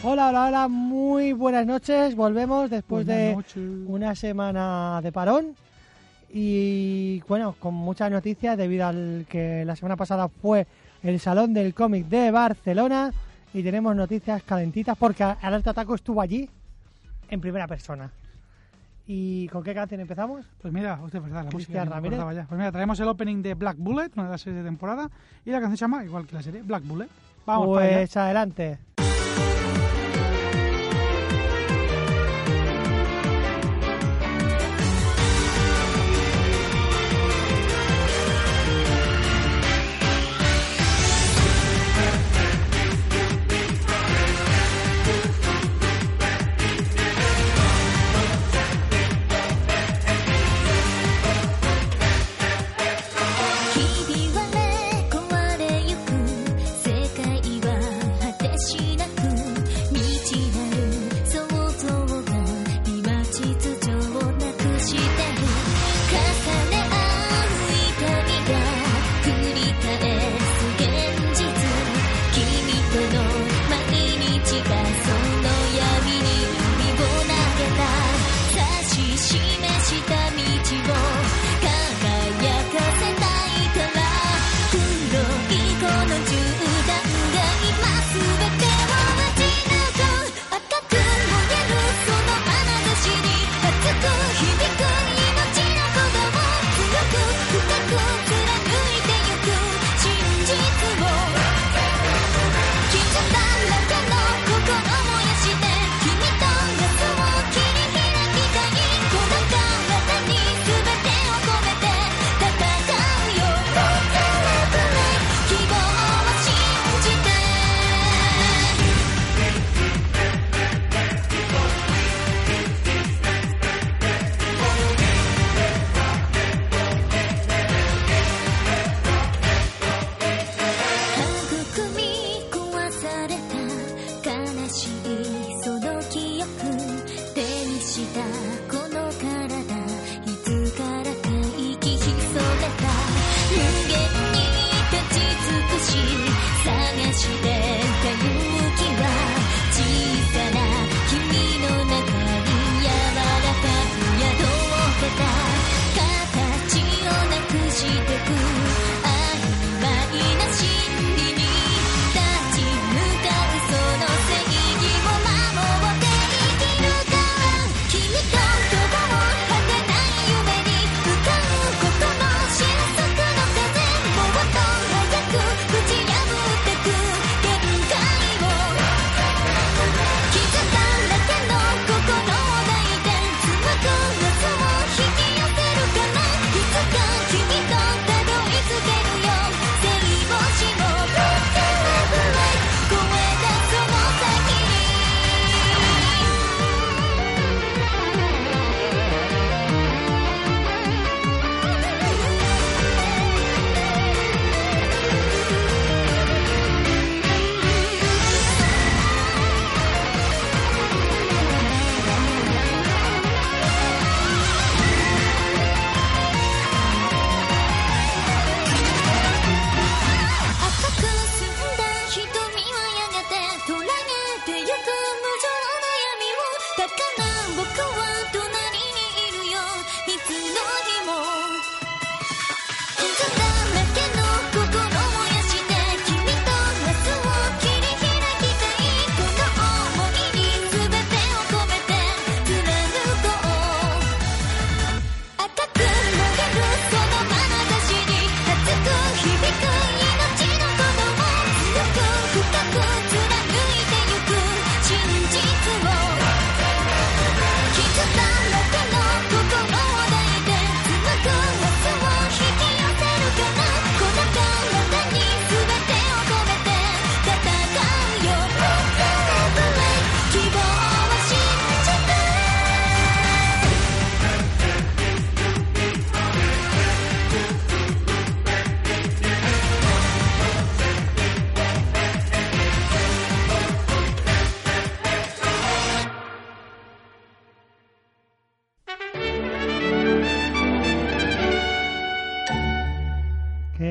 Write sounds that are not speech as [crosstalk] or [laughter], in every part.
Hola, hola, hola, muy buenas noches. Volvemos después de una semana de parón y bueno, con muchas noticias debido al que la semana pasada fue el Salón del Cómic de Barcelona y tenemos noticias calentitas porque Alerta Taco estuvo allí en primera persona. ¿Y con qué canción empezamos? Pues mira, usted verdad, la música. Me. Pues mira, traemos el opening de Black Bullet, una de las series de temporada, y la canción se llama, igual que la serie, Black Bullet. Vamos pues adelante.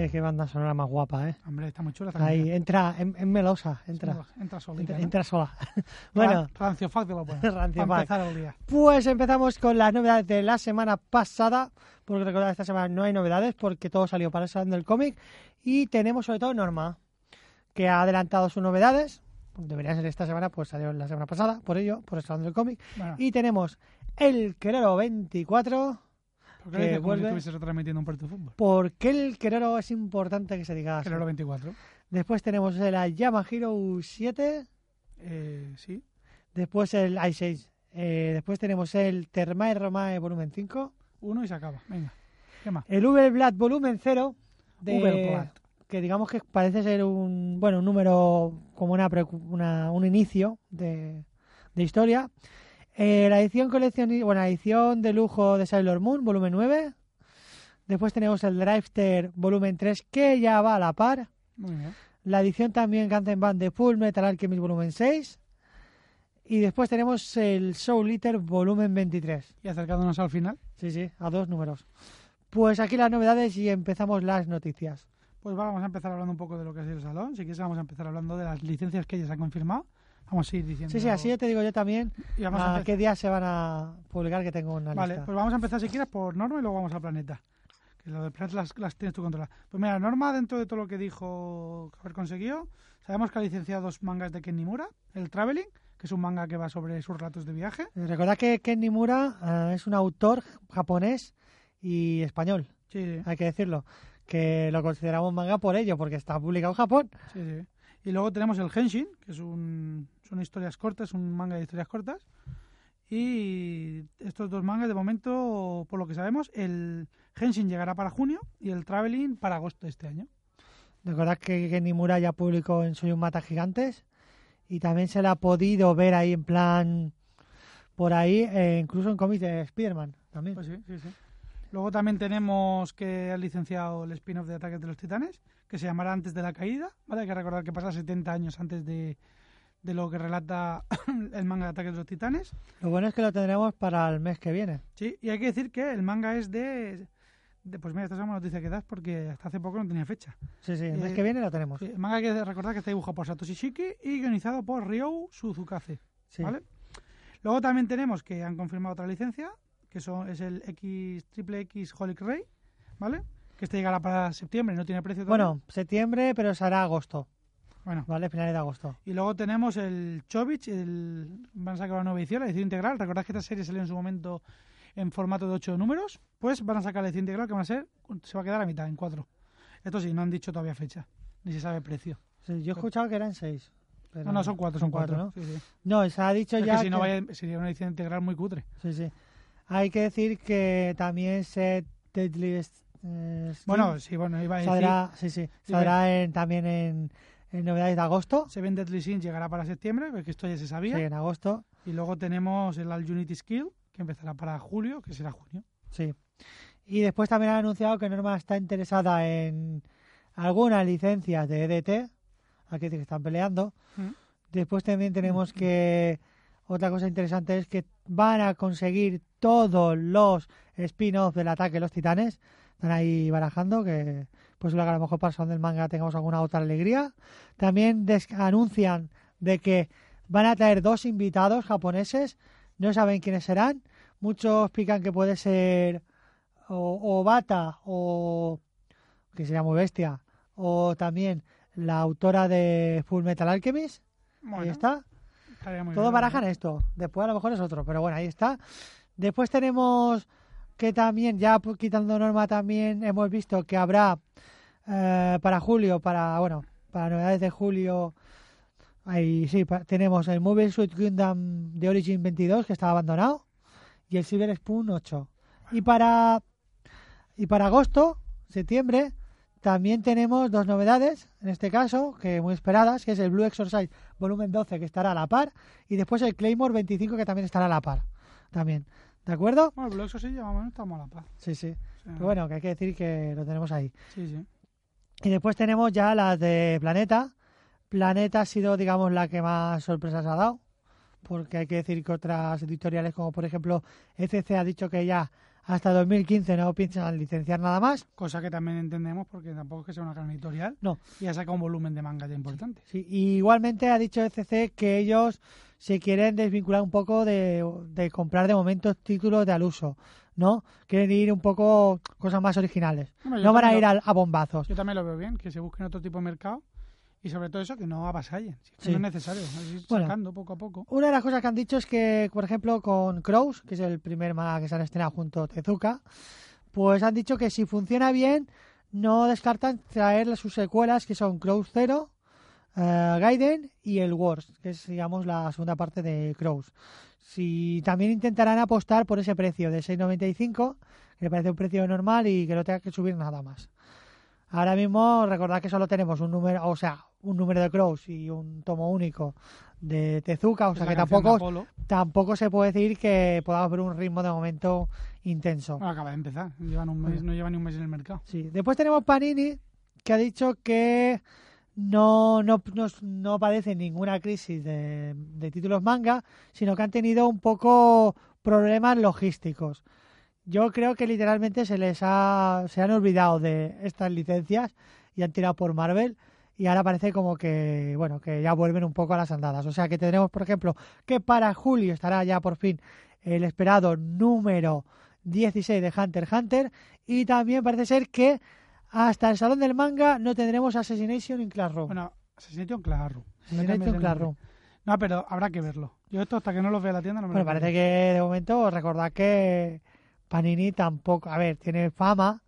Qué, qué banda sonora más guapa, ¿eh? Hombre, está muy chula. esta Ahí, canción. entra, en, en melosa, entra. Entra, entra solita, Entra, ¿no? entra sola. bueno, Ran- Rancio Fac de lo bueno. Rancio [laughs] empezar el día. Pues empezamos con las novedades de la semana pasada, porque recordad, esta semana no hay novedades porque todo salió para el salón del cómic y tenemos sobre todo Norma, que ha adelantado sus novedades, deberían ser esta semana, pues salieron la semana pasada, por ello, por el salón del cómic, Bueno, y tenemos el Querero 24, ¿por qué que vuelve- estuviese retransmitiendo un partido de fútbol? porque el Querero es importante que se diga así. Que era el 24. Después tenemos el Yama Hero 7, Eh, sí. después el Ice Age, eh, después tenemos el Termae Romae volumen 5, Uno y se acaba. Venga. ¿Qué más? El Uberblatt volumen 0 de que digamos que parece ser un bueno un número como una, una- un inicio de, de historia. Eh, la edición colección bueno, la edición de lujo de Sailor Moon volumen 9. Después tenemos el Drifter volumen 3 que ya va a la par. Muy bien. La edición también Ganzen Band de Full Metal Alchemist volumen 6. Y después tenemos el Soul Eater volumen 23. Y acercándonos al final, Sí, sí, a dos números. Pues aquí las novedades y empezamos las noticias. pues vamos a empezar hablando un poco de lo que es el salón. Si quieres, vamos a empezar hablando de las licencias que ya se han confirmado. Vamos a ir diciendo. Sí, sí, así ya te digo yo también Y vamos a a qué días se van a publicar que tengo una Vale, lista. pues vamos a empezar si quieres por Norma y luego vamos al planeta. Que lo del planeta las, las tienes tú controladas. Pues mira, Norma, dentro de todo lo que dijo haber conseguido, sabemos que ha licenciado dos mangas de Ken Nimura. El Traveling, que es un manga que va sobre sus relatos de viaje. Recordad que Ken Nimura eh, es un autor japonés y español, Sí, hay que decirlo, que lo consideramos manga por ello, porque está publicado en Japón. sí, sí. Y luego tenemos el Henshin, que es un, son historias cortas, un manga de historias cortas. Y estos dos mangas, de momento, por lo que sabemos, el Henshin llegará para junio y el Traveling para agosto de este año. Recordad que Ken Nimura ya publicó en Soy un Mata Gigantes y también se la ha podido ver ahí en plan por ahí, eh, incluso en cómics de Spider-Man también. Pues sí, sí, sí. Luego también tenemos que ha licenciado el spin-off de Ataques de los Titanes, que se llamará Antes de la Caída. ¿vale? Hay que recordar que pasa 70 años antes de, de lo que relata [coughs] el manga de Ataques de los Titanes. Lo bueno es que lo tendremos para el mes que viene. Sí, y hay que decir que el manga es de... de- pues mira, esta es una noticia que das porque hasta hace poco no tenía fecha. Sí, sí, el mes Eh, que viene lo tenemos. Sí, el manga hay que recordar que está dibujado por Satoshi Shiki y guionizado por Ryo Suzukaze. Sí. ¿vale? Luego también tenemos que han confirmado otra licencia, que son, es el X Triple X Holic Ray, ¿vale? Que este llegará para septiembre, no tiene precio todavía. Bueno, septiembre, pero será agosto, bueno. ¿vale? Finales de agosto. Y luego tenemos el Chovich, el, van a sacar una nueva edición, la edición integral. Recordad que esta serie salió en su momento en formato de 8 números, pues van a sacar la edición integral que van a ser, se va a quedar a mitad, en 4. Esto sí, no han dicho todavía fecha, ni se sabe precio. Sí, yo he escuchado que eran seis. pero No, no, son 4, son 4. ¿no? Sí, sí. No, se ha dicho Es ya que si no vaya, sería una edición integral muy cutre. Sí, sí. Hay que decir que también se Deadly eh, Bueno, sí, bueno, iba a decir, saldrá, sí, sí, saldrá en- también en, en novedades de agosto. Seven Deadly Sins llegará para septiembre, porque esto ya se sabía. Sí, en agosto. Y luego tenemos el All Unity Skill, que empezará para julio, que será junio. Sí. Y después también han anunciado que Norma está interesada en algunas licencias de EDT. Aquí que están peleando. Mm. Después también tenemos que otra cosa interesante es que van a conseguir todos los spin-offs del ataque de los titanes. Están ahí barajando que pues a lo mejor para el salón del manga tengamos alguna otra alegría. También des- anuncian de que van a traer dos invitados japoneses. No saben quiénes serán. Muchos explican que puede ser o, o Bata o que sería muy bestia o también la autora de Full Metal Alchemist. Ahí está. Todos barajan esto. Después a lo mejor es otro, pero bueno, ahí está. Después tenemos que también, ya quitando norma, también hemos visto que habrá eh, para julio, para, bueno, para novedades de julio, ahí sí, pa- tenemos el Mobile Suit Gundam de Origin 22, que estaba abandonado, y el Silver Spoon 8. Y para, y para agosto, septiembre, también tenemos dos novedades, en este caso, que muy esperadas, que es el Blue Exorcise volumen 12, que estará a la par, y después el Claymore 25, que también estará a la par. También. ¿De acuerdo? Bueno, el Blue Exorcist ya más o menos estamos a la paz. Sí, sí. Pero bueno, que hay que decir que lo tenemos ahí. Sí, sí. Y después tenemos ya las de Planeta. Planeta ha sido, digamos, la que más sorpresas ha dado. Porque hay que decir que otras editoriales, como por ejemplo ECC, ha dicho que ya hasta 2015 no piensan licenciar nada más. Cosa que también entendemos porque tampoco es que sea una gran editorial. No. Y ha sacado un volumen de manga ya importante. Sí, y igualmente ha dicho ECC que ellos se quieren desvincular un poco de, de comprar de momento títulos de al uso, ¿no? Quieren ir un poco cosas más originales. No van a ir lo- a bombazos. Yo también lo veo bien, que se busquen otro tipo de mercado y sobre todo eso, que no avasallen. Si es que Sí. no es necesario, es ir Bueno. sacando poco a poco. Una de las cosas que han dicho es que, por ejemplo, con Crows, que es el primer manga que se han estrenado junto a Tezuka, pues han dicho que si funciona bien, no descartan traer sus secuelas, que son Crows Zero, eh, Gaiden y el Wars, que es, digamos, la segunda parte de Crows. Si también intentarán apostar por ese precio de 6.95, que me parece un precio normal y que no tenga que subir nada más. Ahora mismo, recordad que solo tenemos un número, o sea, un número de Crows y un tomo único de Tezuka, o sea que tampoco tampoco se puede decir que podamos ver un ritmo de momento intenso. bueno, acaba de empezar. Llevan un mes, no lleva ni un mes en el mercado. Sí. Después tenemos Panini, que ha dicho que no, no, no, no padece ninguna crisis de, de títulos manga, sino que han tenido un poco problemas logísticos. Yo creo que literalmente se les ha, se han olvidado de estas licencias y han tirado por Marvel y ahora parece como que, bueno, que ya vuelven un poco a las andadas. O sea que tendremos, por ejemplo, que para julio estará ya por fin el esperado número 16 de Hunter x Hunter y también parece ser que hasta el Salón del Manga no tendremos Assassination in Classroom. Bueno, Assassination Classroom. Assassination el Classroom. No, pero habrá que verlo. Yo esto hasta que no los vea la tienda no me Bueno, lo parece que de momento recordad que Panini tampoco, a ver, tiene fama,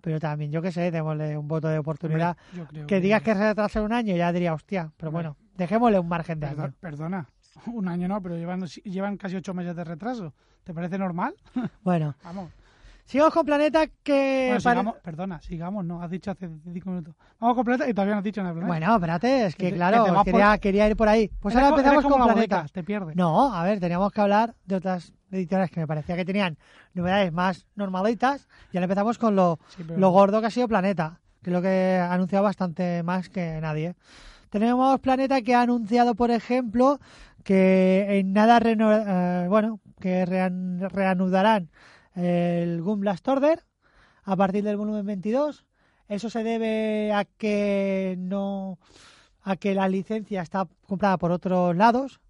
pero también yo que sé, démosle un voto de oportunidad. Hombre, yo creo Que digas que se retrasa un año, ya diría, hostia, pero bueno, dejémosle un margen de Perdo- año. Perdona, un año no, pero llevan, llevan casi ocho meses de retraso. ¿Te parece normal? Bueno, [laughs] Vamos. Sigamos con Planeta que... Bueno, pare- sigamos, perdona, sigamos, no, has dicho hace cinco minutos. Vamos con Planeta y todavía no has dicho nada Planeta. Bueno, espérate, es Que claro, que por- quería, quería ir por ahí. Pues Eres ahora empezamos con la Planeta. bodeca, te pierdes. No, a ver, teníamos que hablar de otras editoriales que me parecía que tenían novedades más normalitas y ahora empezamos con lo, Sí, pero- lo gordo que ha sido Planeta, que es lo que ha anunciado bastante más que nadie. Tenemos Planeta que ha anunciado, por ejemplo, que en nada reno- eh, bueno, que rean- reanudarán el Gun Blast Order a partir del volumen 22. Eso se debe a que no a que la licencia está comprada por otros lados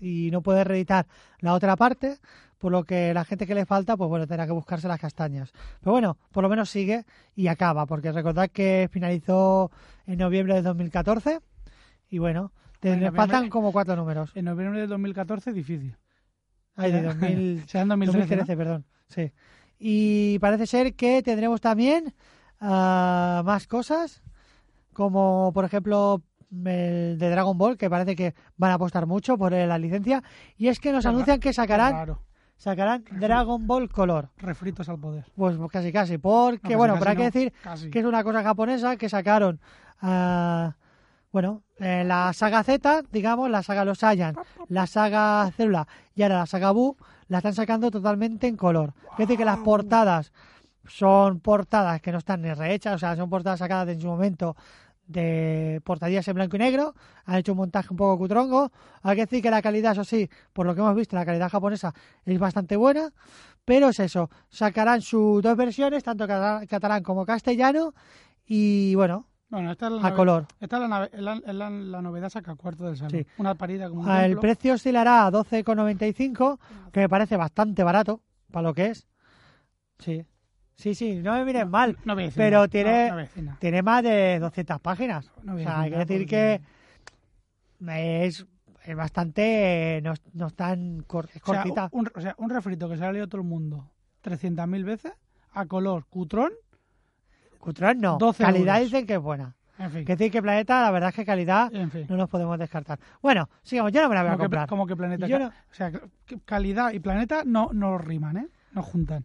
y no puede reeditar la otra parte, por lo que la gente que le falta, pues bueno, tendrá que buscarse las castañas. Pero bueno, por lo menos sigue y acaba, porque recordad que finalizó en noviembre de 2014 y bueno, te- faltan como cuatro números. En noviembre del 2014 difícil. Ay, de Ya. 2000, Será en 2013, 2013, perdón. Sí. Y parece ser que tendremos también ah, más cosas, como por ejemplo el de Dragon Ball, que parece que van a apostar mucho por la licencia. Y es que nos anuncian que sacarán, sacarán Dragon Ball Color. Refritos al poder. Pues casi casi, porque No, casi, bueno, pero hay que decir casi. que es una cosa japonesa que sacaron, ah, bueno, eh, la saga Z, digamos, la saga Los Saiyan, la saga Célula y ahora la saga Buu, la están sacando totalmente en color. Es decir, que las portadas son portadas que no están ni rehechas, o sea, son portadas sacadas en su momento de portadillas en blanco y negro, han hecho un montaje un poco cutrongo, hay que decir que la calidad, eso sí, por lo que hemos visto, la calidad japonesa es bastante buena, pero es eso, sacarán sus dos versiones, tanto cata- catalán como castellano, y bueno, Bueno, esta es la, a color. esta es la, nave- la, la- la novedad saca cuarto del salón. Sí. Una parida como un El templo. precio oscilará a 12,95, que me parece bastante barato para lo que es. Sí, sí, sí, no me miren mal. No voy a decir pero tiene- no, no a. Tiene más de 200 páginas. No O a sea, hay que decir que es, es bastante. No, no es tan cor- es O sea, cortita. un, o sea, un refrito que se ha leído todo el mundo 300.000 veces, a color, cutrón, No. 12 Calidad euros. dicen que es buena. en fin. Que decir que Planeta, la verdad es que calidad En fin. no nos podemos descartar. Bueno, sigamos. Yo no me la voy a comprar. como que planeta. Yo ca- no- O sea, calidad y planeta no, no riman, ¿eh? No juntan.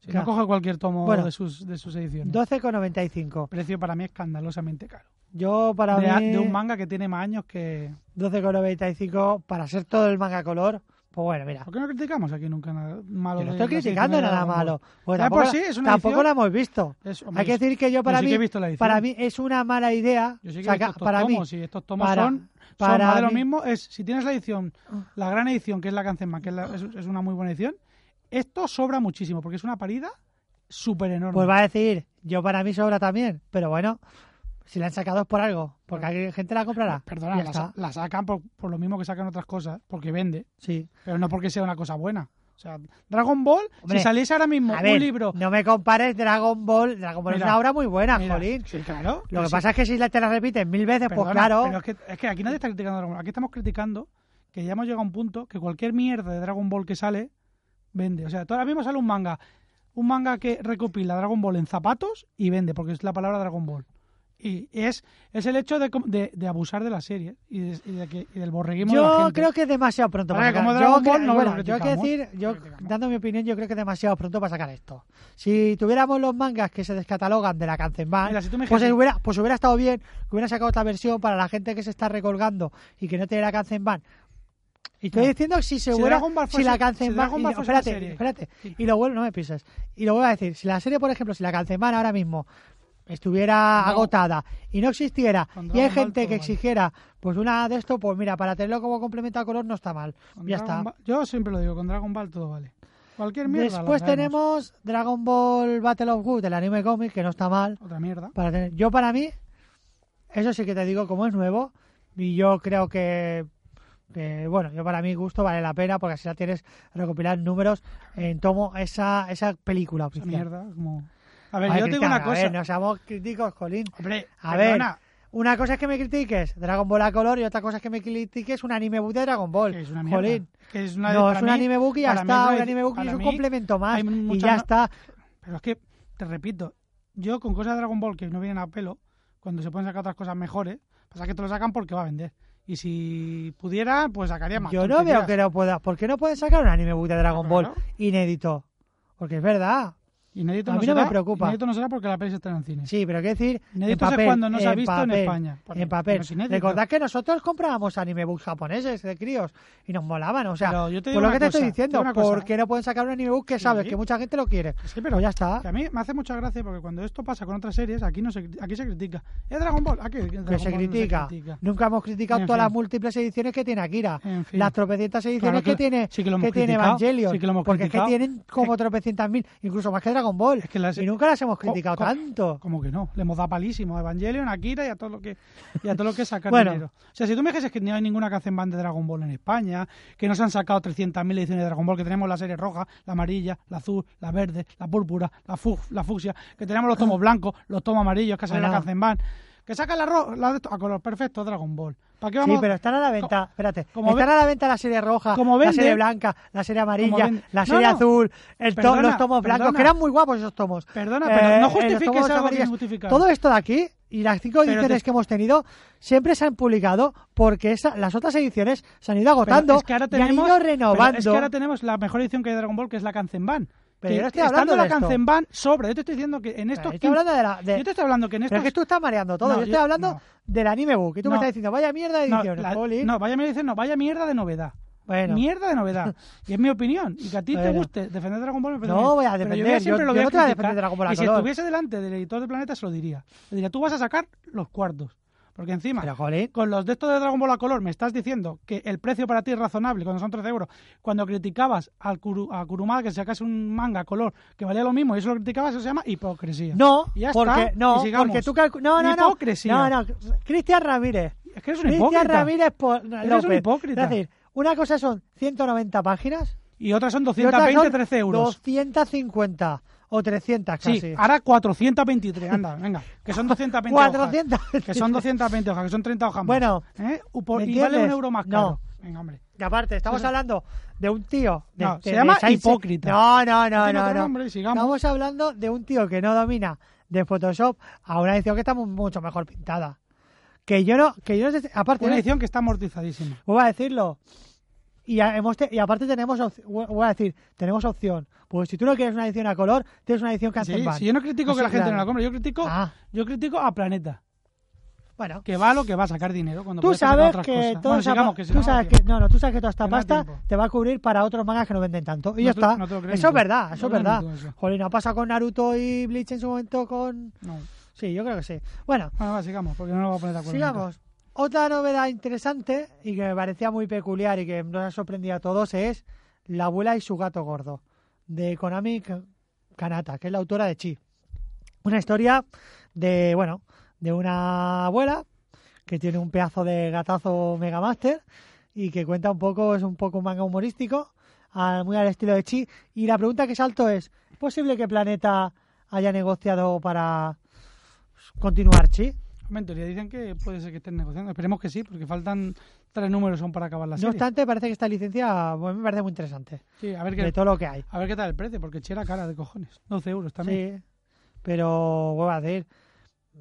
Si Claro. no coge cualquier tomo Bueno. de, sus, de sus ediciones. 12,95. Precio para mí escandalosamente caro. Yo para de, a- mí. de un manga que tiene más años que. 12,95 para ser todo el manga color. Pues bueno, mira. ¿Por qué no criticamos aquí nunca nada malo? Yo no estoy criticando nada malo. Pues Ya tampoco, sí, es una tampoco edición- la hemos visto. Es- hombre, Hay que yo- decir que yo para que mí, para mí es una mala idea. Yo sí que he saca- visto estos para mí, tomos, y estos tomos para- son, más de lo mí- mismo. Es, si tienes la edición, la gran edición, que es la Cancenman, que es, la- es, es una muy buena edición, Esto sobra muchísimo porque es una parida súper enorme. Pues va a decir, yo para mí sobra también, pero bueno, si la han sacado es por algo, porque hay gente la comprará. Perdona, la, sa- la sacan por, por lo mismo que sacan otras cosas, porque vende, Sí. pero no porque sea una cosa buena. O sea, Dragon Ball, Hombre, si saliese ahora mismo A ver, un libro... no me compares Dragon Ball. Dragon Ball es una obra muy buena, Mira, jolín. Sí, claro. Lo que Sí, pasa es que si la- te la repiten mil veces, pues claro. Pero es que, es que aquí nadie está criticando Dragon Ball. Aquí estamos criticando que ya hemos llegado a un punto que cualquier mierda de Dragon Ball que sale, vende. O sea, ahora mismo sale un manga. Un manga que recopila Dragon Ball en zapatos y vende, porque es la palabra Dragon Ball. Y es, es el hecho de, de, de abusar de la serie y, de- y de que- y del borreguismo de la Yo gente. creo que es demasiado pronto para como sacar. Dragon yo, Ball no bueno, yo hay que decir, yo dando mi opinión, yo creo que es demasiado pronto para sacar esto. Si tuviéramos los mangas que se descatalogan de la Kanzenban, si pues dijeses- hubiera, pues hubiera estado bien que hubiera sacado otra versión para la gente que se está recolgando y que no tiene la Kanzenban. Y estoy No. diciendo que si se Si hubiera, si la si Kanzenban, y- una espérate, espérate, y lo vuelvo, no me pises. Y lo vuelvo a decir, si la serie, por ejemplo, si la Kanzenban ahora mismo estuviera No. agotada y no existiera y hay gente que exigiera pues una de esto, pues mira, para tenerlo como complemento al color no está mal. Con ya Dragon está. Yo siempre lo digo, con Dragon Ball todo vale. Cualquier mierda. Después tenemos Dragon Ball Battle of Good, el anime cómic, que no está mal. Otra mierda. Para tener. Yo para mí, eso sí que te digo, como es nuevo, y yo creo que, bueno, yo para mi gusto vale la pena, porque así la tienes recopilar números en tomo esa, esa película Esa mierda. Como... A ver, yo te digo Cristian, una a cosa. ver, no seamos críticos, Colín. Hombre, A perdona, Una cosa es que me critiques Dragon Ball a color y otra cosa es que me critiques un anime book de Dragon Ball. que es una. Jolín. Que es una, no, es un mí- anime book y ya está. es Un anime book es un complemento más. Y ya no- está. Pero es que, te repito, yo con cosas de Dragon Ball que no vienen a pelo, cuando se pueden sacar otras cosas mejores, pasa que te lo sacan porque va a vender. Y si pudiera, pues sacaría más. Yo no veo que no pueda. ¿Por qué no pueden sacar un anime book de Dragon Ball Claro. inédito? Porque es verdad. Inédito A no mí no será, me preocupa. Inédito no será porque la peli se estrena en cine. Sí, pero quiero decir, en Inédito es cuando no se ha visto en España. Porque- En papel. Recordad que nosotros comprábamos anime books japoneses de críos y nos molaban. O sea, yo te digo por lo que te estoy diciendo. ¿por qué no pueden sacar un anime book que sabes Sí. que mucha gente lo quiere? Sí, pero Pues ya está. Que a mí me hace mucha gracia porque cuando esto pasa con otras series, aquí no se, aquí se critica. ¿Es Dragon Ball? Aquí Dragon que se Ball no critica. Nunca hemos criticado En todas fin. las múltiples ediciones que tiene Akira. En fin. Las tropecientas ediciones Claro que- que, tiene, sí que tiene Evangelion. porque es que tienen como tropecientas mil, incluso más que Dragon Ball. Es que las- y nunca las hemos criticado co- tanto. Como que no, le hemos dado palísimo a Evangelion, a Akira y a todo lo que y a todo lo que es sacar Bueno. dinero. O sea, si tú me dices que no hay ninguna Kanzenban de Dragon Ball en España, que no se han sacado 300.000 ediciones de Dragon Ball, que tenemos la serie roja, la amarilla, la azul, la verde, la púrpura, la, fu la fucsia, que tenemos los tomos [laughs] blancos, los tomos amarillos, que ha salido la Bueno. Kanzenban, que sacan la, ro la de a color perfecto Dragon Ball. ¿Para qué Sí, pero están a la venta, espérate, como están a la venta la serie roja, como la serie blanca, la serie amarilla, la serie no. azul, el to- Perdona, los tomos blancos, perdona. que eran muy guapos esos tomos. Perdona, Eh, pero no eh, justifiques algo que. Todo esto de aquí y las cinco Pero ediciones te- que hemos tenido siempre se han publicado porque esa- las otras ediciones se han ido agotando es que ahora y han tenemos, ido renovando. es que ahora tenemos la mejor edición que hay de Dragon Ball, que es la Kanzenban. Pero yo no estoy hablando la de esto. Kanzenban sobra. Yo te estoy diciendo que en Pero estos estoy hablando de la... de- Yo te estoy hablando que en Pero estos... es que tú estás mareando todo. No, yo estoy yo- hablando no. del anime book. Y tú me estás diciendo, vaya mierda de ediciones, la- no, vaya mierda, no, vaya mierda de novedad. Bueno. Mierda de novedad. [laughs] Y es mi opinión. Y que a ti te guste defender Dragon Ball me parece No voy a Pero defender, yo, yo- siempre lo yo voy no te voy a criticar. defender Dragon Ball a Y si estuviese delante del editor de Planeta se lo diría. Le diría, tú vas a sacar los cuartos. Porque encima, Pero, con los de estos de Dragon Ball a color, me estás diciendo que el precio para ti es razonable cuando son 13 euros. Cuando criticabas al Kuru- a Kurumada que sacase un manga a color que valía lo mismo y eso lo criticabas, eso se llama hipocresía. No, Y ya porque está, no, y porque tú no, no, no, Hipocresía. no, no, Cristian Ramírez, Es que eres un Cristian hipócrita. Ramírez po- un López. hipócrita. Es decir, una cosa son 190 páginas Y otras son y otras 220, son 13 euros. 250 o 300 casi. Sí, ahora 423, anda, venga, que son 220 400. hojas. Que son 220 hojas, que son 30 hojas más. Bueno, ¿Eh? Por- ¿me y vale un euro más No. caro. Venga, hombre. Y aparte, estamos hablando de un tío. de- No, de- se de llama hipócrita. No, no, no, no. no. nombre. Estamos hablando de un tío que no domina de Photoshop a una edición que está mu- mucho mejor pintada. Que yo no, que yo no sé- aparte, Una ¿eh? edición que está amortizadísima. voy a decirlo. Y, hemos te- y aparte tenemos, voy a decir, tenemos opción. Pues si tú no quieres una edición a color, tienes una edición Sí, Kanzenban. si yo no critico que Así, la gente claro. no la compre, yo critico, Ah. yo critico a Planeta, Bueno, que va lo que va a sacar dinero cuando tú sabes que toda Bueno, sigamos, que tú sabes que no, no, tú sabes que toda esta Que pasta te va a cubrir para otros mangas que no venden tanto. Y No ya está. no eso es tú. verdad, eso es verdad. Jolín, ha pasado con Naruto y Bleach en su momento con No. Sí, yo creo que sí. Bueno, Bueno, va, sigamos, porque no lo voy a poner de acuerdo. nunca. Otra novedad interesante y que me parecía muy peculiar y que nos ha sorprendido a todos es la abuela y su gato gordo. de Konami Ka- Kanata, que es la autora de Chi. Una historia de, bueno, de una abuela que tiene un pedazo de gatazo Mega Master y que cuenta un poco, es un poco un manga humorístico, muy al estilo de Chi. Y la pregunta que salto ¿es posible que Planeta haya negociado para continuar Chi? En teoría dicen que puede ser que estén negociando. Esperemos que sí, porque faltan tres números son para acabar la No serie. obstante, parece que esta licencia bueno, me parece muy interesante, Sí, a ver de qué, todo lo que hay. a ver qué tal el precio, porque Chi era cara de cojones. 12 euros también. Sí, pero vuelvo a decir,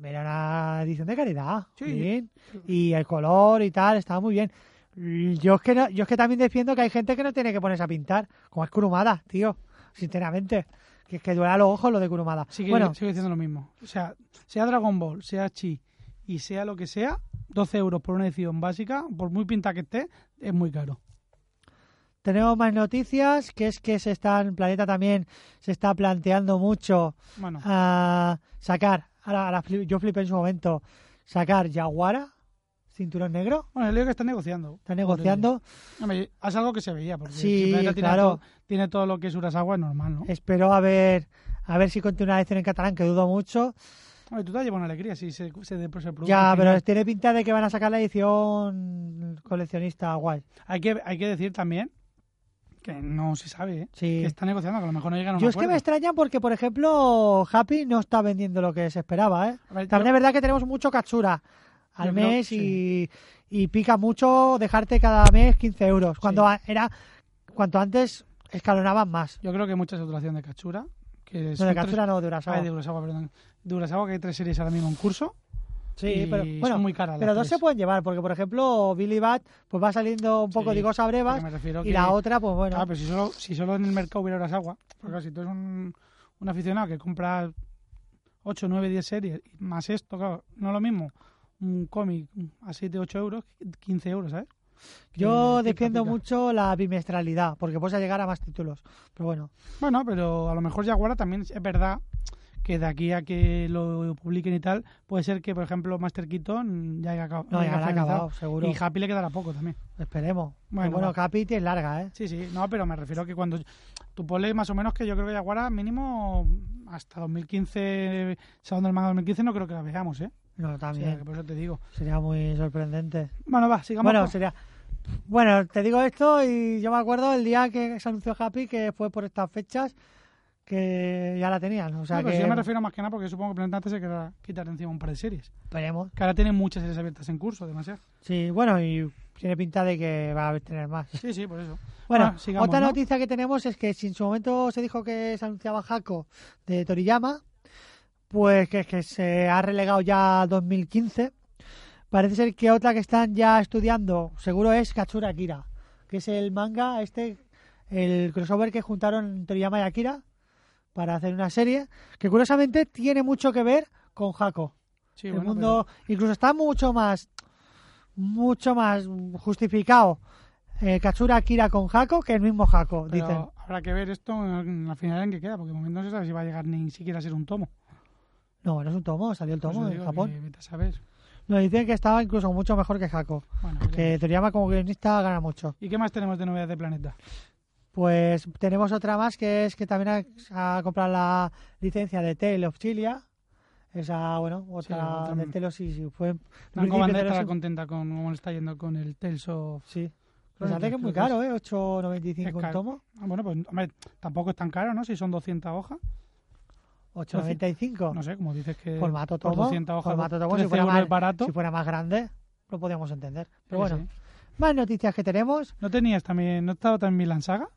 era una edición de calidad. Sí. bien. Y el color y tal, estaba muy bien. Yo es, que no- yo es que también defiendo que hay gente que no tiene que ponerse a pintar, como es Kurumada, tío, sinceramente. Que es que duele a los ojos lo de Kurumada. Sigue, bueno, sigue diciendo lo mismo. O sea, sea Dragon Ball, sea Chi y sea lo que sea, 12 euros por una edición básica, por muy pinta que esté, es muy caro. tenemos más noticias, que es que se están, Planeta también se está planteando mucho Bueno, a sacar, ahora, ahora fli- yo flipé en su momento, sacar Yaguara, cinturón negro, bueno, el lío que está negociando. está negociando. Hombre, es algo que se veía, porque Sí, Planeta tiene, claro. todo, tiene todo lo que es Urasawa, es normal, ¿no? Espero a ver, a ver si continúa la edición en catalán, que dudo mucho. Hombre, tú te has llevado una alegría si se, se, se produce Ya, pero tiene pinta de que van a sacar la edición coleccionista guay. Hay que, hay que decir también que no se sabe, ¿eh? Sí. Que está negociando, que a lo mejor no llegan a un Yo es que me extraña porque, por ejemplo, Happy no está vendiendo lo que se esperaba, ¿eh? Ver, También yo- es verdad que tenemos mucho Katsura al Yo creo- mes y, y pica mucho dejarte cada mes 15 euros. Cuando era, cuanto antes escalonaban más. Yo creo que mucha saturación de Kachura. Que No, de Katsura no, de Urasawa. Ay, de Urasawa, perdón. De Urasawa, que hay tres series ahora mismo en curso. Sí, pero son bueno, muy caras pero dos tres. se pueden llevar, porque por ejemplo Billy Bat pues va saliendo un poco Sí, de cosas brevas porque me refiero y que- la otra pues bueno. Claro, pero si solo, si solo en el mercado hubiera Urasawa, porque claro, si tú eres un, un aficionado que compra 8, 9, 10 series, más esto, claro, no es lo mismo un cómic a 7, 8 euros, 15 euros, ¿sabes? Yo pica, defiendo mucho la bimestralidad, porque puedes llegar a más títulos. Pero bueno, Bueno, pero a lo mejor Jaguara también es verdad que de aquí a que lo publiquen y tal, puede ser que, por ejemplo, Master Keaton ya haya acabado. no, ya haya acabado, seguro. Y Happy le quedará poco también. Esperemos. Bueno, Bueno, va. Capi es larga, ¿eh? Sí, sí, no, pero me refiero que cuando tú ponle más o menos que yo creo que Jaguara mínimo hasta 2015, Salón del Manga 2015 no creo que la veamos, ¿eh? No, O sea, también. que por eso te digo. Sería muy sorprendente. Bueno, va, sigamos. Bueno, con- sería... Bueno, te digo esto y yo me acuerdo el día que se anunció Happy que fue por estas fechas que ya la tenían. O sea No, pero que yo me refiero más que nada porque supongo que Planeta antes se quedará quitar encima un par de series. esperemos. Que ahora tienen muchas series abiertas en curso, demasiado. Sí, bueno, y tiene pinta de que va a tener más. Sí, sí, por eso. Bueno, Bueno, sigamos, otra ¿no? noticia que tenemos es que si en su momento se dijo que se anunciaba Jaco de Toriyama, pues que, que se ha relegado ya a 2015. Parece ser que otra que están ya estudiando, seguro es Katsura Akira, que es el manga, este, el crossover que juntaron Toriyama y Akira para hacer una serie, que curiosamente tiene mucho que ver con Jaco. Sí, el bueno, mundo incluso está mucho más mucho más justificado eh, Katsura Akira con Jaco que el mismo Jaco, pero, dicen. habrá que ver esto en la final en que queda, porque de momento no se sabe si va a llegar ni siquiera a ser un tomo. No, no es un tomo, salió el tomo digo Japón. que vete a saber. Nos dicen que estaba incluso mucho mejor que Jaco, Bueno, que. Toriyama como guionista gana mucho. ¿Y qué más tenemos de novedades de Planeta? Pues tenemos otra más que es que también ha, ha comprado la licencia de Tale of Chilia. Esa, bueno, otra otra- de Tale of sí, sí, fue Franco Bandera estará contenta con cómo le está yendo con el Tales of... Sí. Creo Pues que es muy caro, ¿eh? Es 8.95 un tomo. Ah, bueno, pues hombre, tampoco es tan caro, ¿no? Si son 200 hojas. 8.95. No sé, como dices que formato por tomo, 200 hojas, formato tomo, 13 si fuera, más, barato. si fuera más grande, lo podríamos entender. Pero Sí, bueno, sí. más noticias que tenemos. ¿No tenías también, no estaba también Vinland Saga?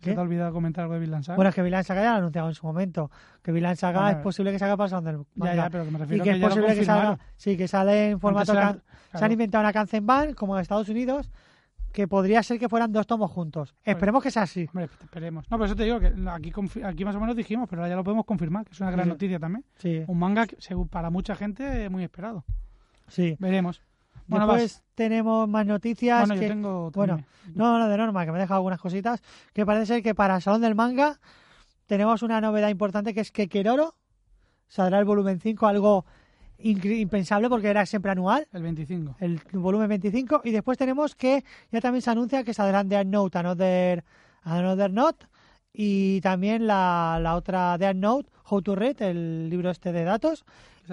¿Se ¿Qué? te ha olvidado comentar algo de Vinland Saga? Bueno, es que Villain Saga ya lo anunciado en su momento. Que Villain Saga Bueno, es posible que salga pasando del ya, manga. ya, pero que me y refiero que que, es posible que salga, sí, que sale en formato Antes can- era- Se han claro. inventado una Kanzenban, como en Estados Unidos, que podría ser que fueran dos tomos juntos. Esperemos que sea así. Hombre, esperemos. No, por eso te digo que aquí, aquí más o menos dijimos, pero ahora ya lo podemos confirmar, que es una gran Sí. noticia también. Sí, Un manga que, para mucha gente, muy esperado. sí. Veremos. Bueno, Después tenemos más noticias. Bueno, que- yo tengo bueno. No, no, de norma, que me deja algunas cositas. Que parece ser que para el Salón del Manga tenemos una novedad importante que es que Keroro saldrá el volumen 5, algo impensable porque era siempre anual, el 25. el volumen 25. Y después tenemos que ya también se anuncia que saldrán de Note, Another, Another Note y también la, la otra Death Note, How to Read, el libro este de datos.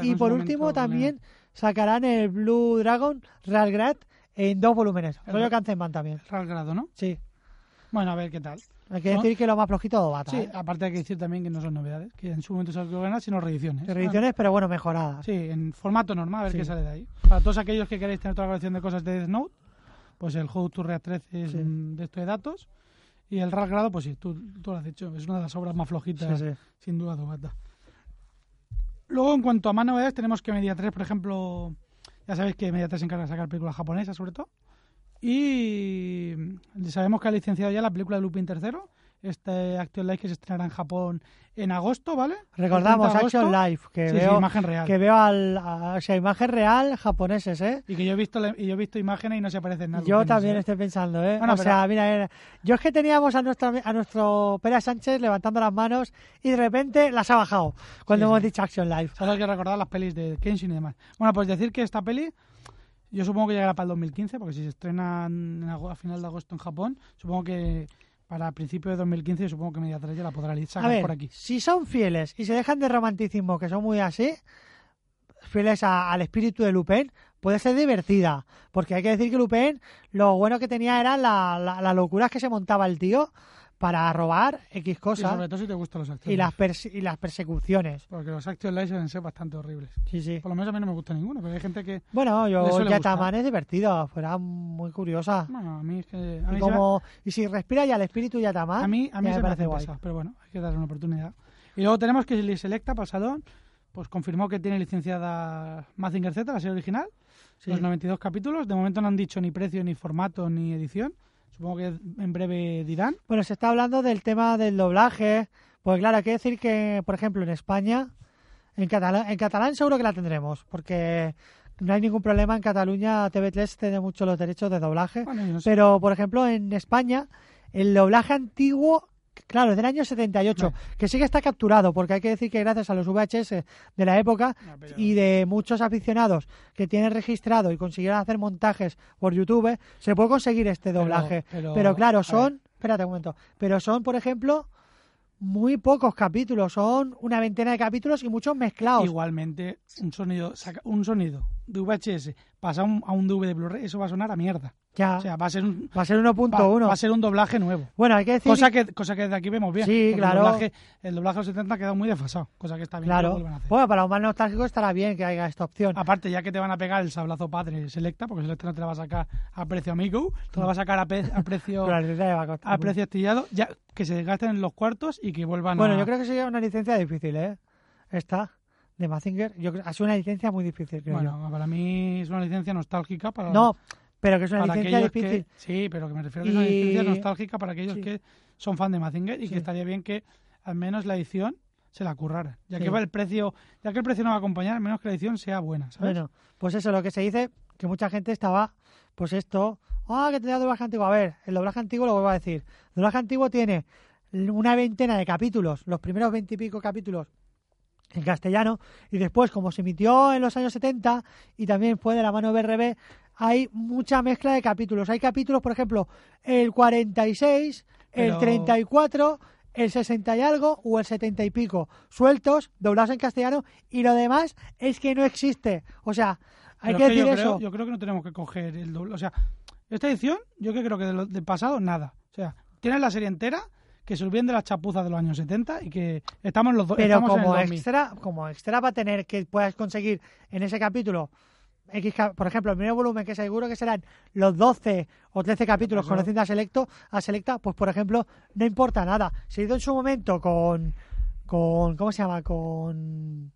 Y por último momento, también sacarán el Blue Dragon Realgrad en dos volúmenes. El- Rollo Kanzenban también. Real grado, ¿no? Sí. Bueno, a ver qué tal. Hay que ¿No? decir que lo más flojito Bata. Sí, ¿eh? aparte hay que decir también que no son novedades, que en su momento se ganar, sino reediciones. Reediciones, pero bueno, mejoradas. Sí, en formato normal, a ver Sí. qué sale de ahí. Para todos aquellos que queréis tener toda la colección de cosas de Death Note, pues el How to Read 13 es Sí. un de estos de datos. Y el Real grado, pues sí, tú, tú lo has dicho, es una de las obras más flojitas, Sí, sin duda, de Obata. Luego, en cuanto a más novedades, tenemos que Media 3, por ejemplo, ya sabéis que Media 3 se encarga de sacar películas japonesas, sobre todo. Y sabemos que ha licenciado ya la película de Lupin III, este Action Life que se estrenará en Japón en agosto, ¿vale? Recordamos El 30 de Action. Live, que Sí, sí, veo, imagen real. que veo al, a- o sea, imagen real japoneses, ¿eh? Y que yo he visto y yo he visto imágenes y no se parecen nada. Yo también estoy pensando, ¿eh? Bueno, o pero- sea, mira, eh, yo es que teníamos a nuestro, a nuestro Pera Sánchez levantando las manos y de repente las ha bajado cuando Sí, hemos dicho Action Live. Solo hay que recordar las pelis de Kenshin y demás. Bueno, pues decir que esta peli, yo supongo que llegará para el 2015, porque si se estrena a final de agosto en Japón, supongo que para principios de 2015, yo supongo que Media 3 ya la podrá A sacar ver, por aquí. si son fieles y se dejan de romanticismo, que son muy así, fieles a- al espíritu de Lupin, puede ser divertida. Porque hay que decir que Lupin, lo bueno que tenía era la, la, las locuras que se montaba el tío para robar X Y cosas sobre todo si te gustan los actores. y las, perse- y las persecuciones. Porque los Action Live suelen ser bastante horribles. Sí, sí. Por lo menos a mí no me gusta ninguno, pero hay gente que... Bueno, yo Yataman es divertido, fuera muy curiosa. Bueno, a mí es que... A Y, como, y si respira ya el espíritu Yataman, a mí, a mí se me parece guay. pero bueno, hay que darle una oportunidad. Y luego tenemos que Lee Selecta para el salón, pues confirmó que tiene licenciada Mazinger Z, la serie original, Sí. los 92 capítulos. De momento no han dicho ni precio, ni formato, ni edición. Supongo que en breve dirán. Bueno, se está hablando del tema del doblaje. Pues claro, hay que decir que, por ejemplo, en España, en catalán, en catalán seguro que la tendremos, porque no hay ningún problema en Cataluña. TV3 tiene mucho los derechos de doblaje. Bueno, yo no sé. Pero, por ejemplo, en España, el doblaje antiguo, claro, es del año 78, Vale. que sí que está capturado, porque hay que decir que gracias a los VHS de la época No, pero- y de muchos aficionados que tienen registrado y consiguieron hacer montajes por YouTube, se puede conseguir este doblaje. pero- claro, son, espérate un momento, pero son, por ejemplo, muy pocos capítulos, son una veintena de capítulos y muchos mezclados. Igualmente, un sonido, saca- un sonido de VHS pasa a un, a un DVD de Blu-ray, eso va a sonar a mierda. Ya, O sea, va a ser un, va a ser va, 1.1. va a ser un doblaje nuevo. Bueno, hay que decir Cosa que, cosa que de aquí vemos bien. Sí, claro. El doblaje, el doblaje de los 70 ha quedado muy desfasado. Cosa que está bien que lo Claro. a hacer. Bueno, para los más nostálgicos estará bien que haya esta opción. Aparte, ya que te van a pegar el sablazo padre Selecta, porque Selecta no te la va a sacar a precio amigo, te la va a sacar a, pe- a precio [laughs] va a costar a mucho. precio astillado, ya que se desgasten en los cuartos y que vuelvan Bueno, a... yo creo que sería una licencia difícil, ¿eh? Esta, de Mazinger. Yo creo ha sido una licencia muy difícil, creo Bueno, para mí es una licencia nostálgica para. No, pero que es una licencia difícil. que... Sí, pero que me refiero a que es una licencia nostálgica para aquellos Sí. que son fan de Mazinger y Sí. que estaría bien que al menos la edición se la currara. Ya Sí. que va el precio, ya que el precio no va a acompañar, al menos que la edición sea buena, ¿sabes? Bueno, pues eso, lo que se dice, que mucha gente estaba, pues esto, ah, que tenía doblaje antiguo. A ver, el doblaje antiguo lo vuelvo a decir. El doblaje antiguo tiene una veintena de capítulos, los primeros veintipico capítulos en castellano, y después, como se emitió en los años 70 y también fue de la mano BRB, hay mucha mezcla de capítulos. Hay capítulos, por ejemplo, el 46, el Pero- 34, el 60 y algo o el 70 y pico, sueltos, doblados en castellano, y lo demás es que no existe. O sea, hay Pero que decir yo eso. Creo, yo creo que no tenemos que coger el doble. O sea, esta edición, yo que creo que de del pasado, nada. O sea, tienes la serie entera, que se olviden de las chapuzas de los años 70 y que estamos los dos. Pero en el como 2000. extra, como extra va a tener que puedas conseguir en ese capítulo X, por ejemplo, el primer volumen que seguro que serán los 12 o 13 capítulos Eso- conociendo a Selecto, a Selecta, pues por ejemplo, no importa nada. Se hizo en su momento con con ¿cómo se llama? con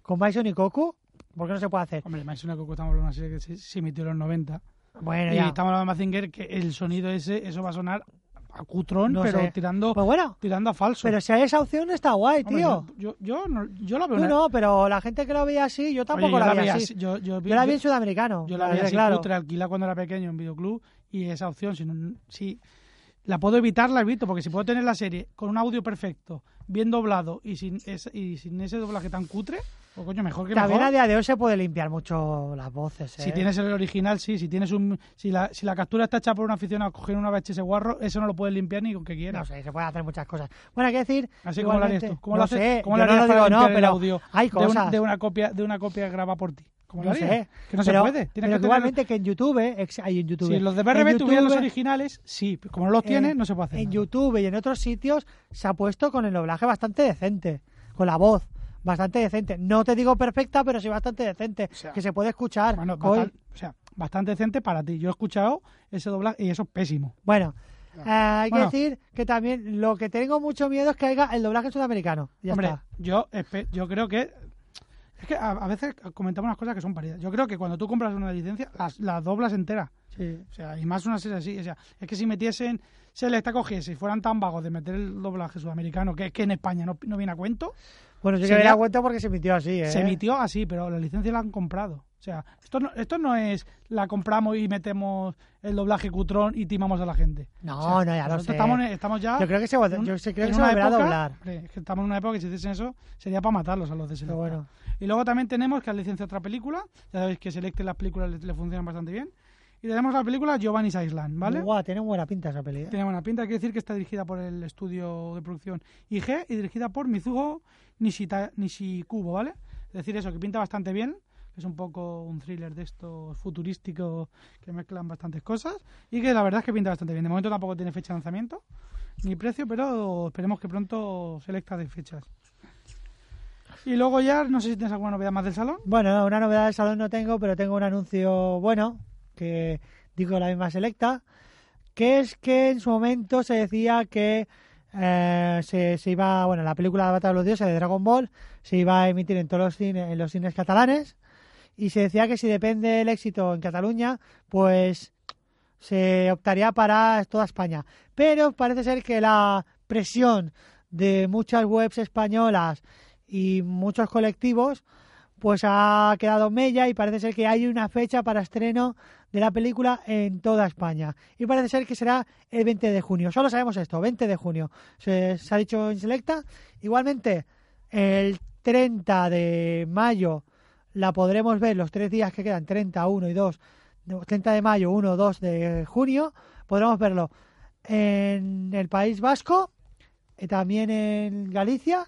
con Bison y Goku, ¿por qué no se puede hacer? Hombre, más una Coco estamos hablando de una serie que se, se emitió en los 90. Bueno, y ya. estamos hablando de Mazinger, que el sonido ese, eso va a sonar a cutrón, No pero sé. tirando Pues bueno, tirando a falso. pero si hay esa opción está guay, Hombre, tío. yo, yo, yo, no, yo la veo Tú no, pero la gente que lo veía así, yo Oye, tampoco yo la, la veía así. yo, yo vi- la vi en sudamericano. Yo la veía así claro. cutre, alquilada cuando era pequeño en videoclub y esa opción, si, no- si la puedo evitar, la evito, porque si puedo tener la serie con un audio perfecto, bien doblado y sin, ese, y sin ese doblaje tan cutre, O coño, mejor que También mejor. a día de hoy se puede limpiar mucho las voces. ¿eh? Si tienes el original, sí. Si tienes un, si la, si la captura está hecha por un aficionado a coger una VHS guarro, eso no lo puedes limpiar ni con que No quieras. sé, se puede hacer muchas cosas. Bueno, hay que decir. Así como lo harías tú. ¿Cómo no lo haces? sé, ¿Cómo yo lo no lo para digo, no, el pero audio hay de, cosas. de una copia de una copia grabada por ti? ¿Cómo lo No sé. Que no pero, se puede. Tienes pero que tener- igualmente que en YouTube, hay en YouTube. Si los de BRB tuvieran los originales, sí. Como no los tienes, eh, no se puede hacer. En nada. YouTube y en otros sitios se ha puesto con el doblaje bastante decente, con la voz bastante decente. No te digo perfecta, pero sí bastante decente, O sea, que se puede escuchar. Bueno, o sea, bastante decente para ti. Yo he escuchado ese doblaje y eso es pésimo. Bueno, eh, hay Bueno. que decir que también lo que tengo mucho miedo es que haya el doblaje sudamericano. Ya Hombre, está. yo yo creo que es que a, a veces comentamos unas cosas que son paridas. Yo creo que cuando tú compras una licencia, las, las doblas entera. Sí. O sea, y más una serie así. O sea, es que si metiesen, se les cogiese y fueran tan vagos de meter el doblaje sudamericano, que es que en España no, no viene a cuento, Bueno, yo que me da cuenta porque se emitió así, ¿eh? se emitió así, pero la licencia la han comprado. O sea, esto no, esto no es la compramos y metemos el doblaje cutrón y timamos a la gente. No, O sea, no, ya lo sé. Estamos, estamos ya. Yo creo que se, un- yo creo que se volverá a doblar. es que estamos en una época que si hiciesen eso sería para matarlos a los de Selecta. bueno. Y luego también tenemos que han licenciado otra película. Ya sabéis que Selecta y las películas le, le funcionan bastante bien. Y tenemos la película Giovanni's Island, ¿vale? Guau, tiene buena pinta esa peli. ¿eh? Tiene buena pinta. Quiere decir que está dirigida por el estudio de producción IG y dirigida por Mizuho Nishita, Nishikubo, ¿vale? Es decir, eso, que pinta bastante bien. que Es un poco un thriller de estos futurísticos que mezclan bastantes cosas. Y que la verdad es que pinta bastante bien. De momento tampoco tiene fecha de lanzamiento ni precio, pero esperemos que pronto selecta de fechas. Y luego ya, no sé si tienes alguna novedad más del salón. Bueno, no, una novedad del salón no tengo, pero tengo un anuncio bueno, que digo la misma selecta, que es que en su momento se decía que eh, se, se iba, bueno, la película de Batalla de los Dioses de Dragon Ball se iba a emitir en todos los cines, en los cines catalanes, y se decía que si depende el éxito en Cataluña, pues se optaría para toda España. Pero parece ser que la presión de muchas webs españolas y muchos colectivos pues ha quedado mella y parece ser que hay una fecha para estreno de la película en toda España. Y parece ser que será el 20 de junio. Solo sabemos esto, 20 de junio. Se, se ha dicho en Selecta. Igualmente, el 30 de mayo la podremos ver los tres días que quedan, 30, 1 y 2, no, 30 de mayo, 1, 2 de junio, podremos verlo en el País Vasco, eh, también en Galicia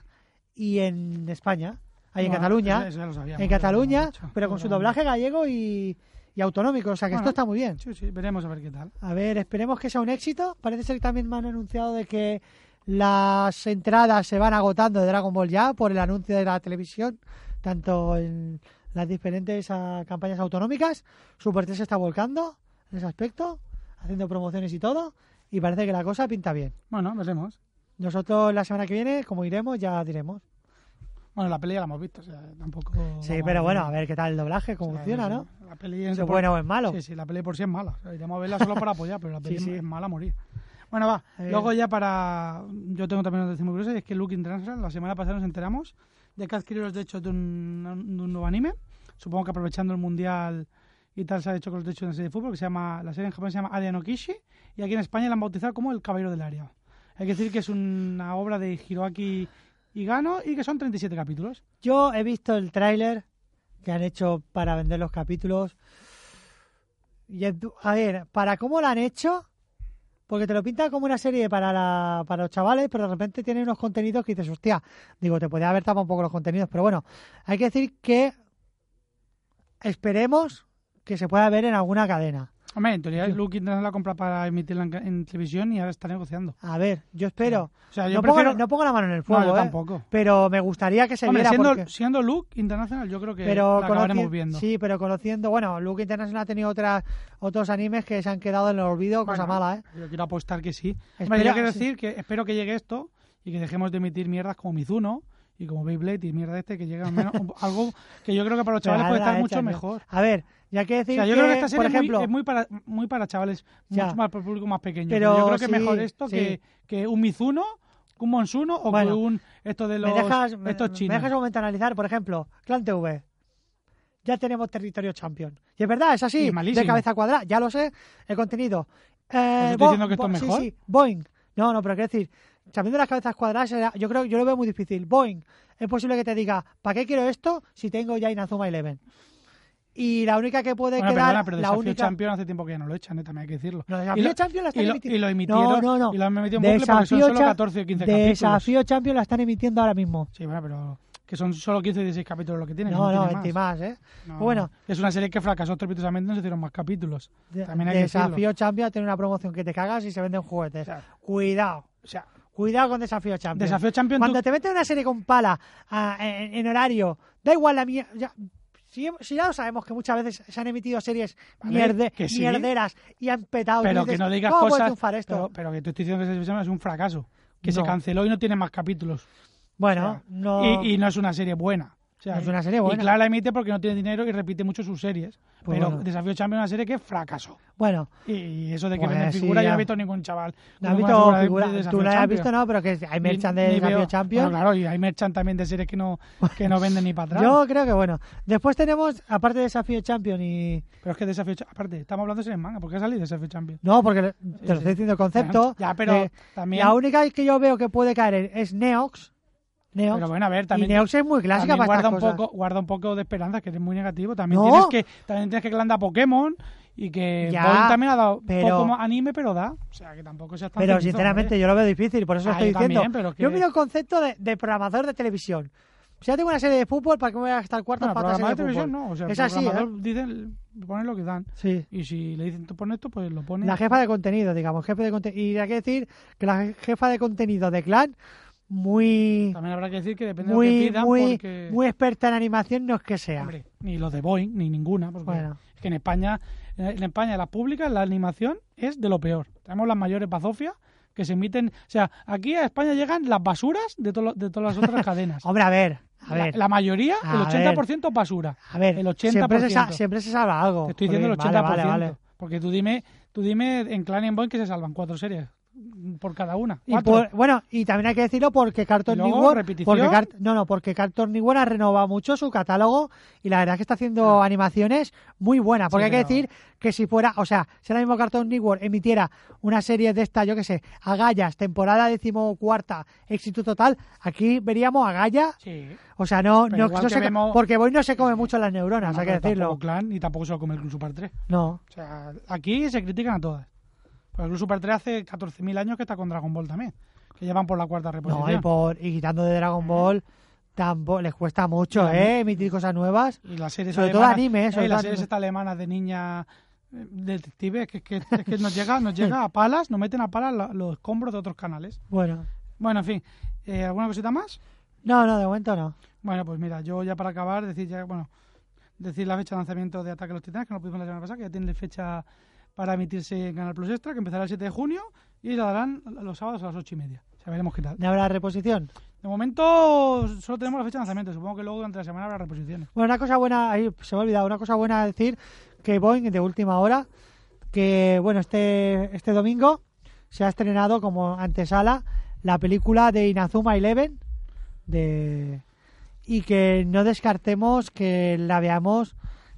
y en España, ahí en Cataluña, eso- eso ya lo sabíamos, en lo Cataluña, pero con su doblaje gallego y, y autonómico, o sea que Bueno. esto está muy bien. Sí, sí, veremos a ver qué tal. A ver, esperemos que sea un éxito. Parece ser que también me han anunciado de que las entradas se van agotando de Dragon Ball ya por el anuncio de la televisión, tanto en las diferentes ah, campañas autonómicas. Super 3 se está volcando en ese aspecto, haciendo promociones y todo, y parece que la cosa pinta bien. Bueno, veremos. Nosotros la semana que viene, como iremos, ya diremos. Bueno, la peli ya la hemos visto, o sea, tampoco... Sí, pero bueno, a ver qué tal el doblaje, o cómo sea, funciona, ¿no? La peli es por- bueno o es malo. Sí, sí, la peli por sí es mala. O sea, iremos a verla solo para apoyar, pero la [laughs] peli Sí, sí. es mala a morir. Bueno, va. Eh. Luego ya para... Yo tengo también una noticia muy curiosa, y es que Luke International, la semana pasada nos enteramos de que adquirió los derechos de un, de un nuevo anime. Supongo que aprovechando el Mundial y tal se ha hecho con los derechos de una serie de fútbol que se llama... La serie en Japón se llama Area no Kishi y aquí en España la han bautizado como El Caballero del Área. Hay que decir que es una obra de Hiroaki Igano y que son 37 capítulos. Yo he visto el tráiler que han hecho para vender los capítulos. Y a ver, para cómo lo han hecho, porque te lo pintan como una serie para, la, para los chavales, pero de repente tiene unos contenidos que dices, hostia, digo, te podía haber tapado un poco los contenidos, pero bueno, hay que decir que esperemos que se pueda ver en alguna cadena. Hombre, en teoría Luke International la compra para emitirla en, en televisión y ahora está negociando. A ver, yo espero. O sea, yo No, prefiero... pongo, no pongo la mano en el No, fuego, yo ¿eh? tampoco. pero me gustaría que se Hombre, viera siendo, porque... siendo Luke International, yo creo que pero la acabaremos viendo. Sí, pero conociendo, bueno, Luke International ha tenido otras otros animes que se han quedado en el olvido, cosa Bueno, mala, ¿eh? Yo quiero apostar que sí. Hombre, Espera, yo quiero sí. decir que espero que llegue esto y que dejemos de emitir mierdas como Mizuno y como Beyblade y mierda este, que llegue al menos [laughs] algo que yo creo que para los chavales puede estar mucho mejor. A ver, ya que O decir sea, yo creo que esta por serie es muy- ejemplo, es muy para, muy para chavales, Ya. mucho más para el público más pequeño. Pero Pero yo creo que sí, mejor esto sí. que, que un Mizuno, que un Monsuno o Bueno, que un esto de los me dejas, me, estos me chinos. dejas un momento analizar, por ejemplo, Clan TV. Ya tenemos territorio champion. Y es verdad, es así, Y de cabeza cuadrada, ya lo sé, el contenido. Eh, estoy diciendo que esto es mejor. Sí, sí, Boeing. No, no, pero quiero decir sabiendo las cabezas cuadradas, yo creo yo lo veo muy difícil. Boeing, es posible que te diga, ¿para qué quiero esto si tengo ya Inazuma Eleven? Y la única que puede Bueno, quedar, perdona, pero la Desafío única... Champion hace tiempo que ya no lo echan, ¿eh? también hay que decirlo. No, Y Desafío lo- Champions la están y lo- emitiendo. y lo emitieron, No, no, no. y lo han metido en bucle porque son Desafío solo Cha- 14 o 15 capítulos. Desafío Champions la están emitiendo ahora mismo. Sí, bueno, pero que son solo 15 y 16 capítulos lo que tienen. No, no, tiene 20 más, ¿eh? No, Bueno. Es una serie que fracasó estrepitosamente, no se hicieron más capítulos. De- También hay que Desafío decirlo. Champions tiene una promoción que te cagas y se venden juguetes. O sea, Cuidado, o sea, cuidado con Desafío Champions. Desafío Champions Cuando tú- te meten una serie con pala ah, en, en horario, da igual la mía. Ya, si, si ya lo sabemos que muchas veces se han emitido series Vale, mierde- que sí. mierderas y han petado. y pero dices, que no digas ¿cómo puede cosas. esto? Pero, pero que tú estoy diciendo que Champions es un fracaso. Que se canceló y no tiene más capítulos. bueno, O sea, no. Y, y no es una serie buena. Sea, es una serie buena. Y Clara la emite porque no tiene dinero y repite mucho sus series. Pues pero bueno. Desafío Champions es una serie que fracasó. Bueno, Y eso de que Pues venden sí, figuras, yo ya. no he visto ningún chaval. no has visto figura de- figura. de Tú la has Champions. visto, no, pero que hay merchan de ni Desafío veo- Champions. Bueno, claro, y hay merchan también de series que no, que no venden ni para atrás. Yo creo que bueno. Después tenemos, aparte de Desafío Champions y. Pero es que Desafío aparte, estamos hablando de series manga, ¿por qué ha salido Desafío Champions? No, porque te Sí, lo sí. estoy diciendo el concepto. Ya, pero de- también. La única que yo veo que puede caer es Neox. Neox. Pero bueno, a ver, y también. Neox es muy clásica para guarda un cosas. poco guarda un poco de esperanza que eres muy negativo también No. tienes que también tienes que dado Pokémon y que Ya, también ha dado pero- poco más anime pero da o sea que tampoco seas tan Pero sinceramente yo lo veo difícil, por eso Ah, estoy yo diciendo. también, pero que- Yo miro el concepto de, de programador de televisión. Si ya tengo una serie de fútbol, ¿para qué me voy a gastar cuartos Bueno, para otra serie de televisión fútbol? no o sea es así, ¿eh? dicen ponen lo que dan Sí. y si le dicen tú pon esto pues lo pones La jefa de contenido, digamos, jefe de contenido. Y hay que decir que la jefa de contenido de Clan, muy, también habrá que decir que depende de lo que pidan muy, porque muy experta en animación, no es que sea. hombre, ni los de Boeing ni ninguna porque Bueno. es que en España en España las públicas la animación es de lo peor tenemos las mayores bazofias que se emiten o sea aquí a España llegan las basuras de, to- de todas las otras [laughs] cadenas Hombre, a ver, a La- ver. La, mayoría, el 80% basura. A ver, el 80%. siempre se, sa- siempre se salva algo. Te estoy diciendo el 80%. Vale, vale, vale. Porque tú dime, tú dime en Clan y en Boeing que se salvan cuatro series por cada una. Y por- bueno, y también hay que decirlo porque Cartoon Network, porque no, no, porque Cartoon Network ha renovado mucho su catálogo y la verdad es que está haciendo animaciones muy buenas. Porque Ah. Sí, hay que decir que si fuera, o sea, si ahora mismo Cartoon Network emitiera una serie de esta, yo que sé, Agallas, temporada decimocuarta, éxito total, aquí veríamos Agalla, Sí. o sea, no, Pero no, no se- vemos- porque Boy no se come mucho las neuronas, No, hay que decirlo. tampoco Clan y tampoco se lo come el Club Super 3. No, O sea, aquí se critican a todas. Porque el Club Super 3 hace 14.000 años que está con Dragon Ball también. Que llevan por la cuarta reposición. no, y, por, y quitando de Dragon Ball, tampoco les cuesta mucho, Y ¿eh? Emitir cosas nuevas. Y las series Sobre todo alemanas, anime, eh, sobre y todo las series anime. estas alemanas de niña eh, detectives que, que, es que nos llega nos llega a palas nos meten a palas la- los escombros de otros canales Bueno, bueno en fin eh, alguna cosita más no, no, de momento no. bueno pues mira yo ya para acabar decir ya bueno decir la fecha de lanzamiento de Ataque a los Titanes que no pudimos la semana pasada que ya tiene fecha para emitirse en Canal Plus Extra que empezará el 7 de junio y la darán los sábados a las 8 y media. Ya veremos qué tal. ¿No habrá reposición? de momento solo tenemos la fecha de lanzamiento. Supongo que luego durante la semana habrá reposiciones. Bueno, una cosa buena, ahí se me ha olvidado, una cosa buena decir que Boeing de última hora, que bueno, este, este domingo se ha estrenado como antesala la película de Inazuma Eleven de y que no descartemos que la veamos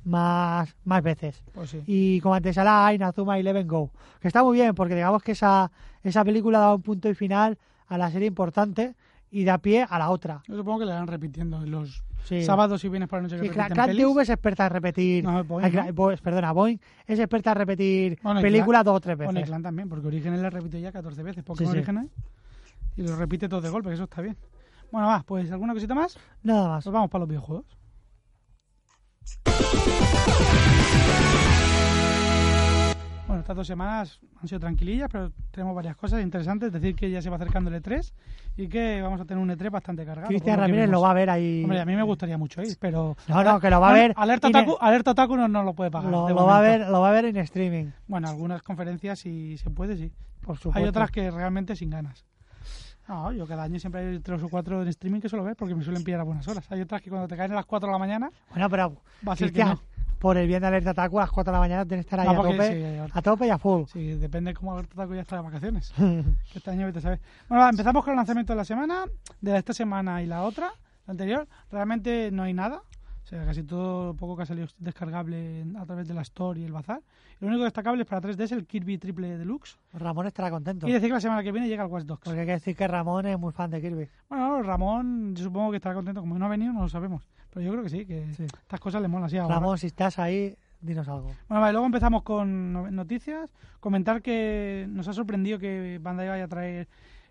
más, más veces. pues sí Y como antesala a Inazuma Eleven Go, que está muy bien porque digamos que esa, esa película da un punto y final a la serie importante y da pie a la otra. yo supongo que le irán repitiendo en los Sí. sábados si vienes por la noche que Sí, Clan. TV es experta en repetir. No, Boeing, Ay, ¿no? Perdona, Boeing es experta en repetir Bueno, películas dos o tres veces. Bueno, Clan también, porque Orígenes la repite ya 14 veces. Porque. Orígenes y lo repite todo de golpe, que eso está bien. Bueno, va, pues alguna cosita más. Nada más. Pues vamos para los videojuegos. Bueno, estas dos semanas han sido tranquilillas, pero tenemos varias cosas interesantes. Es decir, que ya se va acercando el E3 y que vamos a tener un E3 bastante cargado. Cristian Ramírez lo va a ver ahí. Hombre, a mí me gustaría mucho ir, pero... No, no, que lo va a ver. Alerta Otaku, Alerta Otaku no, no lo puede pagar. lo, va a ver, lo va a ver en streaming, Bueno, algunas conferencias si se puede, sí. por supuesto. Hay otras que realmente sin ganas. No, yo cada año siempre hay tres o cuatro en streaming que suelo ver porque me suelen pillar a buenas horas. Hay otras que cuando te caen a las 4 de la mañana Bueno, pero va a ser que no. por el bien de Alerta Taku a las 4 de la mañana tienes que estar ahí No, a porque tope, sí, a tope y a full. Sí, depende cómo Alberto Taco ya está de vacaciones. [laughs] que este año vete a saber. Bueno, va, empezamos con el lanzamiento de la semana, de esta semana y la otra, la anterior. Realmente no hay nada. O sea, casi todo lo poco que ha salido es descargable a través de la Store y el Bazar. Lo único destacable es para 3D es el Kirby Triple Deluxe. Ramón estará contento. Y decir que la semana que viene llega el Watch Dogs. Porque hay que decir que Ramón es muy fan de Kirby. Bueno, Ramón, yo supongo que estará contento. Como no ha venido, no lo sabemos. Pero yo creo que sí, que Sí. estas cosas le molan así ahora. Ramón, si estás ahí, dinos algo. Bueno, vale, luego empezamos con no- noticias. Comentar que nos ha sorprendido que Bandai vaya a traer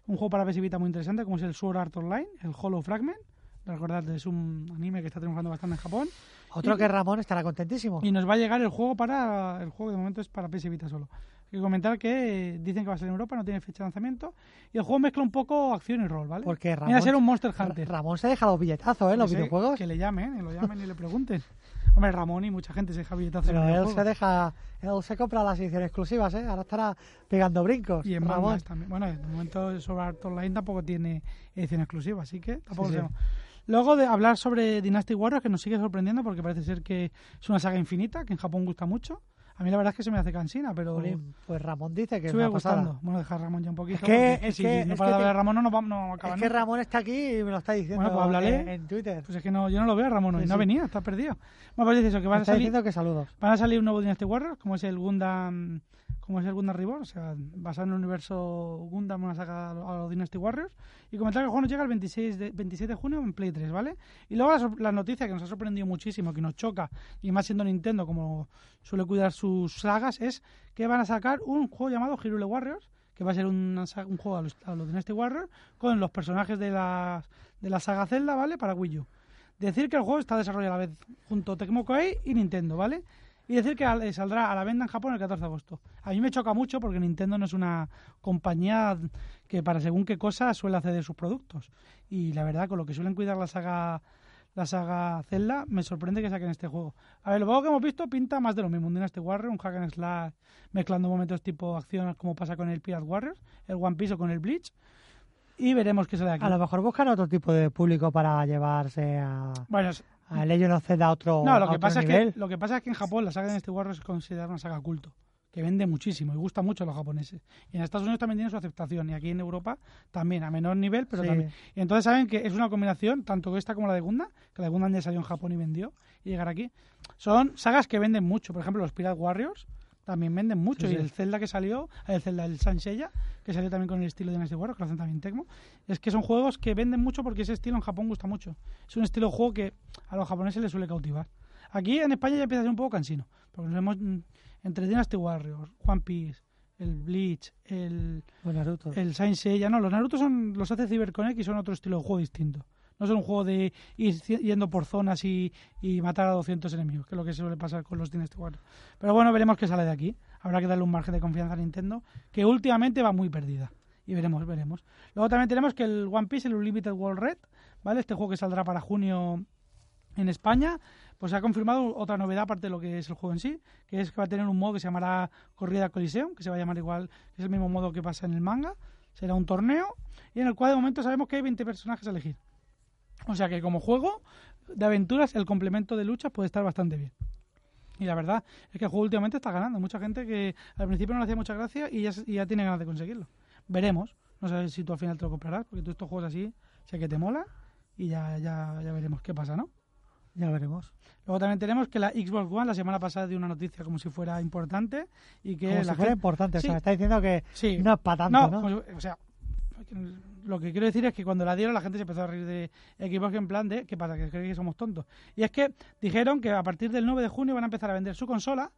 un juego para PS Vita muy interesante, como es el Sword Art Online, el Hollow Fragment. Recordad, es un anime que está triunfando bastante en Japón. Otro Y- que Ramón estará contentísimo. Y nos va a llegar el juego para. El juego de momento es para PS Vita solo. Hay que comentar que dicen que va a salir en Europa, no tiene fecha de lanzamiento. Y el juego mezcla un poco acción y rol, ¿vale? Porque Viene Ramón, a ser un Monster Hunter. Ramón se deja los billetazos, ¿eh? Los videojuegos. Que le llamen, eh, lo llamen y le pregunten. [laughs] Hombre, Ramón y mucha gente se deja billetazos Pero en él se deja. Él se compra las ediciones exclusivas, ¿eh? Ahora estará pegando brincos. Y en Ramón. también. Bueno, de momento sobre Art Online tampoco tiene edición exclusiva, así que tampoco Sí, sí. Luego de hablar sobre Dynasty Warriors, que nos sigue sorprendiendo porque parece ser que es una saga infinita, que en Japón gusta mucho. A mí la verdad es que se me hace cansina, pero Jolín, Pues Ramón dice que es sigue una pasada. gustando. Bueno, dejar Ramón ya un poquito. Es que- es si que- no es para que hablar de Ramón no, nos vamos, no Es que. Ramón está aquí y me lo está diciendo Bueno, pues háblale. en, en Twitter. Pues es que no, yo no lo veo a Ramón hoy, Sí, no sí. venía, está perdido. Bueno, pues dice eso, que van a salir, diciendo que saludos. van a salir un nuevo Dynasty Warriors, como es el Gundam, como es el Gundam Reborn, o sea, basado en el universo Gundam, una saga a lo- a los Dynasty Warriors. Y comentar que el juego nos llega el 26 de, 27 de junio en Play 3, ¿vale? Y luego la, la noticia que nos ha sorprendido muchísimo, que nos choca, y más siendo Nintendo como suele cuidar sus sagas, es que van a sacar un juego llamado Hyrule Warriors, que va a ser una un juego a los, a los Dynasty Warriors, con los personajes de la, de la saga Zelda, ¿vale? Para Wii U. Decir que el juego está desarrollado a la vez junto a Tecmo Koei y Nintendo, ¿vale? Y decir que eh, saldrá a la venta en Japón el 14 de agosto. A mí me choca mucho porque Nintendo no es una compañía que para según qué cosa suele acceder sus productos. Y la verdad, con lo que suelen cuidar la saga la saga Zelda, me sorprende que saquen este juego. A ver, lo poco que hemos visto pinta más de lo mismo. Un Dynasty Warrior, un hack and slash mezclando momentos tipo acción como pasa con el Pirate Warriors, el One Piece o con el Bleach. Y veremos qué sale de aquí. A lo mejor buscan otro tipo de público para llevarse a, Bueno, a Legend of Zelda a otro, No, lo que, otro pasa es que, lo que pasa es que en Japón la saga de este Warriors es considerada una saga culto, que vende muchísimo y gusta mucho a los japoneses. Y en Estados Unidos también tiene su aceptación, y aquí en Europa también, a menor nivel, pero Sí. también. Y entonces saben que es una combinación, tanto esta como la de Gundam, que la de Gundam ya salió en Japón y vendió, y llegar aquí. Son sagas que venden mucho, por ejemplo, los Pirate Warriors también venden mucho, Sí, y sí. el Zelda que salió, el Zelda, el Sanseiya, que salió también con el estilo de Dynasty Warriors, que lo hacen también Tecmo, es que son juegos que venden mucho porque ese estilo en Japón gusta mucho. Es un estilo de juego que a los japoneses les suele cautivar. Aquí en España ya empieza a ser un poco cansino, porque nos vemos mm, entre Dynasty Warriors, One Piece, el Bleach, el, Naruto. el Saint Seiya. No, los Naruto son, los hace CyberConnect y son otro estilo de juego distinto. No son un juego de ir yendo por zonas y, y matar a 200 enemigos, que es lo que suele pasar con los Dynasty Warriors. Pero bueno, veremos qué sale de aquí. Habrá que darle un margen de confianza a Nintendo, que últimamente va muy perdida. Y veremos, veremos. Luego también tenemos que el One Piece, el Unlimited World Red, ¿vale? Este juego que saldrá para junio en España, pues se ha confirmado otra novedad aparte de lo que es el juego en sí, que es que va a tener un modo que se llamará Corrida Coliseum, que se va a llamar igual, es el mismo modo que pasa en el manga. Será un torneo y en el cual de momento sabemos que hay 20 personajes a elegir. O sea que como juego de aventuras el complemento de lucha puede estar bastante bien. Y la verdad es que el juego últimamente está ganando. Mucha gente que al principio no le hacía mucha gracia y ya, y ya tiene ganas de conseguirlo. Veremos. No sé si tú al final te lo comprarás, porque tú estos juegos así sé que te mola y ya, ya, ya veremos qué pasa, ¿no? Ya veremos. Luego también tenemos que la Xbox One la semana pasada dio una noticia como si fuera importante y que Como la si fuera gente- importante. Sí. O sea, está diciendo que Sí. no es para tanto, no, ¿no? como si- o sea, lo que quiero decir es que cuando la dieron la gente se empezó a reír de Xbox en plan de ¿qué pasa? Que creen que somos tontos. Y es que dijeron que a partir del 9 de junio van a empezar a vender su consola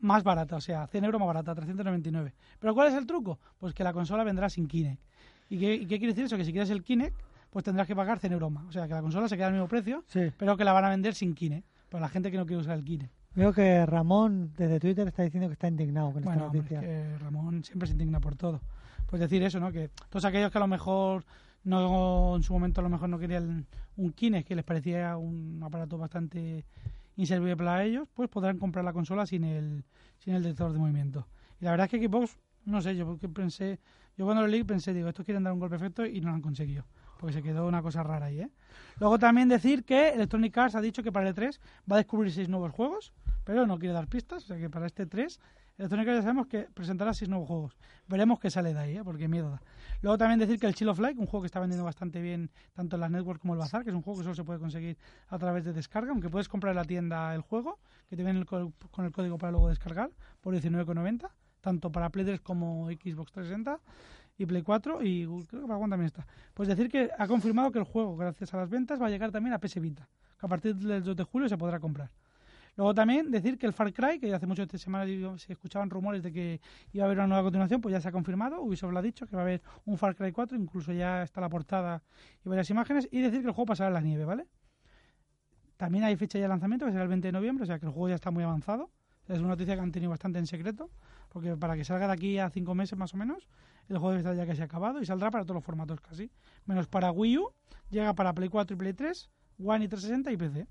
más barata, o sea, 100 euros más barata, 399. ¿Pero cuál es el truco? Pues que la consola vendrá sin Kinect. ¿Y qué, y qué quiere decir eso? Que si quieres el Kinect, pues tendrás que pagar 100 euros más. O sea, que la consola se queda al mismo precio, Sí. pero que la van a vender sin Kinect. Para la gente que no quiere usar el Kinect. Veo que Ramón desde Twitter está diciendo que está indignado con Bueno, esta hombre, noticia. es que Ramón siempre se indigna por todo. Pues decir eso, ¿no? Que todos aquellos que a lo mejor no en su momento a lo mejor no querían un Kinect, que les parecía un aparato bastante inservible para ellos, pues podrán comprar la consola sin el sin el detector de movimiento. Y la verdad es que Xbox, no sé, yo porque pensé, yo cuando lo leí pensé, digo, estos quieren dar un golpe efecto y no lo han conseguido. Porque se quedó una cosa rara ahí, ¿eh? Luego también decir que Electronic Arts ha dicho que para el E3 va a descubrir seis nuevos juegos, pero no quiere dar pistas, o sea que para este 3 Electronic Arts ya sabemos que presentará seis nuevos juegos. Veremos qué sale de ahí, ¿eh? porque miedo da. Luego también decir que el Chill of Light, un juego que está vendiendo bastante bien tanto en las networks como el Bazar, que es un juego que solo se puede conseguir a través de descarga, aunque puedes comprar en la tienda el juego, que te viene el co- con el código para luego descargar, por 19,90, tanto para Play 3 como Xbox 360 y Play 4 y creo que para One también está. Pues decir que ha confirmado que el juego, gracias a las ventas, va a llegar también a PS Vita, que a partir del 2 de julio se podrá comprar. Luego también decir que el Far Cry, que hace muchas semanas digo, se escuchaban rumores de que iba a haber una nueva continuación, pues ya se ha confirmado. Ubisoft lo ha dicho, que va a haber un Far Cry 4, incluso ya está la portada y varias imágenes. Y decir que el juego pasará en la nieve, ¿vale? También hay fecha de lanzamiento, que será el 20 de noviembre, o sea que el juego ya está muy avanzado. Es una noticia que han tenido bastante en secreto, porque para que salga de aquí a cinco meses más o menos, el juego debe estar ya casi acabado y saldrá para todos los formatos casi. Menos para Wii U, llega para Play 4 y Play 3, One y 360 y PC.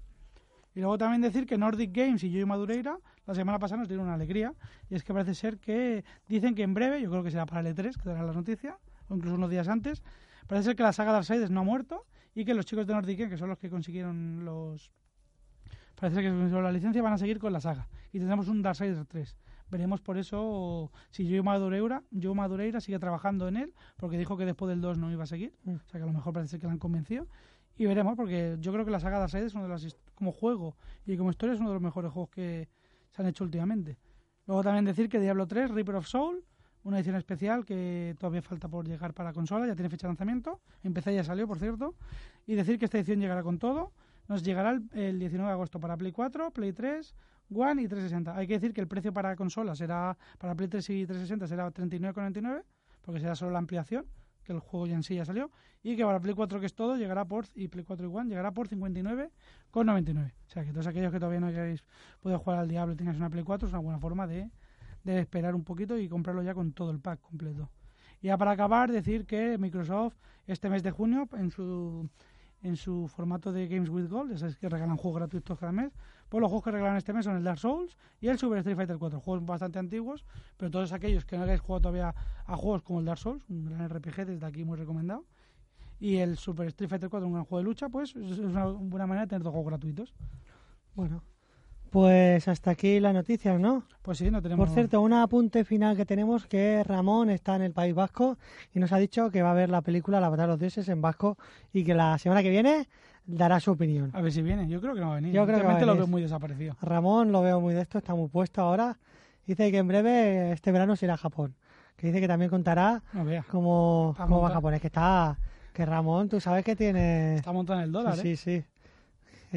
Y luego también decir que Nordic Games y Yoyo Madureira la semana pasada nos dieron una alegría. Y es que parece ser que dicen que en breve, yo creo que será para el E3, que dará la noticia, o incluso unos días antes, parece ser que la saga Darksiders no ha muerto y que los chicos de Nordic Games, que son los que consiguieron los... Parece ser que consiguieron la licencia, van a seguir con la saga. Y tendremos un Darksiders 3. Veremos por eso si Yoyo Madureira, Yoyo Madureira sigue trabajando en él, porque dijo que después del 2 no iba a seguir. Mm. O sea que a lo mejor parece ser que la han convencido. Y veremos, porque yo creo que la saga Darkseid es uno de hist- como juego y como historia es uno de los mejores juegos que se han hecho últimamente. Luego también decir que Diablo 3, Reaper of Soul, una edición especial que todavía falta por llegar para consola, ya tiene fecha de lanzamiento, en PC ya salió, por cierto, y decir que esta edición llegará con todo, nos llegará el, el 19 de agosto para Play 4, Play 3, One y 360. Hay que decir que el precio para consola será, para Play 3 y 360 será 39,99, porque será solo la ampliación, que el juego ya en sí ya salió, y que para Play 4 que es todo llegará por y Play 4 y One llegará por 59,99. O sea que todos aquellos que todavía no hayáis podido jugar al Diablo y tengáis una Play 4 es una buena forma de, de esperar un poquito y comprarlo ya con todo el pack completo. Y ya para acabar decir que Microsoft este mes de junio en su en su formato de Games with Gold, ya sabéis que regalan juegos gratuitos cada mes, pues los juegos que regalan este mes son el Dark Souls y el Super Street Fighter 4, juegos bastante antiguos, pero todos aquellos que no hayáis jugado todavía a juegos como el Dark Souls, un gran RPG desde aquí muy recomendado, y el Super Street Fighter 4, un gran juego de lucha, pues es una buena manera de tener dos juegos gratuitos. Bueno, pues hasta aquí las noticias, ¿no? Pues sí, no tenemos... Por cierto, un apunte final que tenemos que Ramón está en el País Vasco y nos ha dicho que va a ver la película La Batalla de los Dioses en Vasco y que la semana que viene dará su opinión. A ver si viene, yo creo que no va a venir. Yo creo que va a Últimamente lo veo muy desaparecido. Ramón lo veo muy de esto, está muy puesto ahora. Dice que en breve, este verano, se irá a Japón. Que dice que también contará No cómo, cómo va. Japón. Es que está... Que Ramón, tú sabes que tiene... Está montado en el dólar, sí, ¿eh? sí, sí.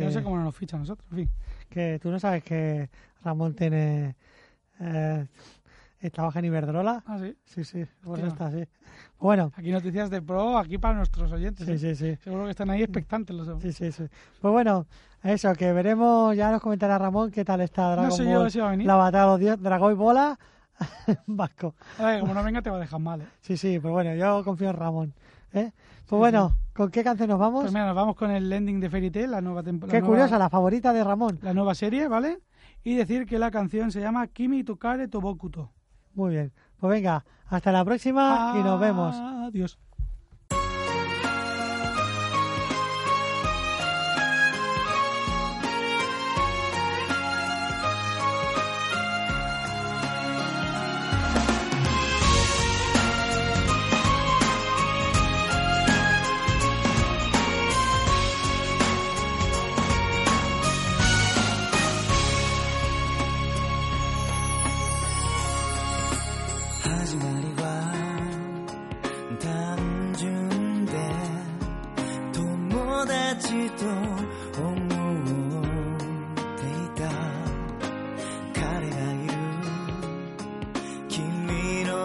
Yo no sé Eh, cómo nos ficha a nosotros. En fin. Que tú no sabes que Ramón tiene... Eh, eh, trabaja en Iberdrola. Ah, sí. Sí, sí, eso está así. Bueno, Aquí noticias de pro, aquí para nuestros oyentes. sí, ¿eh? sí, sí. Seguro que están ahí expectantes los Sí, sí, sí. Pues bueno, eso, que veremos, ya nos comentará Ramón qué tal está Dragon No sé yo si va a venir. la batalla de los dioses, Dragón y Bola, [laughs] vasco. Ahora que como no venga te va a dejar mal, ¿eh? Sí, sí, pues bueno, yo confío en Ramón. ¿Eh? Pues bueno, ¿con qué canción nos vamos? Pues mira, nos vamos con el ending de Fairy Tail, la nueva temporada. qué curiosa, la favorita de Ramón. La nueva serie, ¿vale? Y decir que la canción se llama Kimi Tukare Tobokuto. Muy bien. Pues venga, hasta la próxima y nos vemos. Adiós.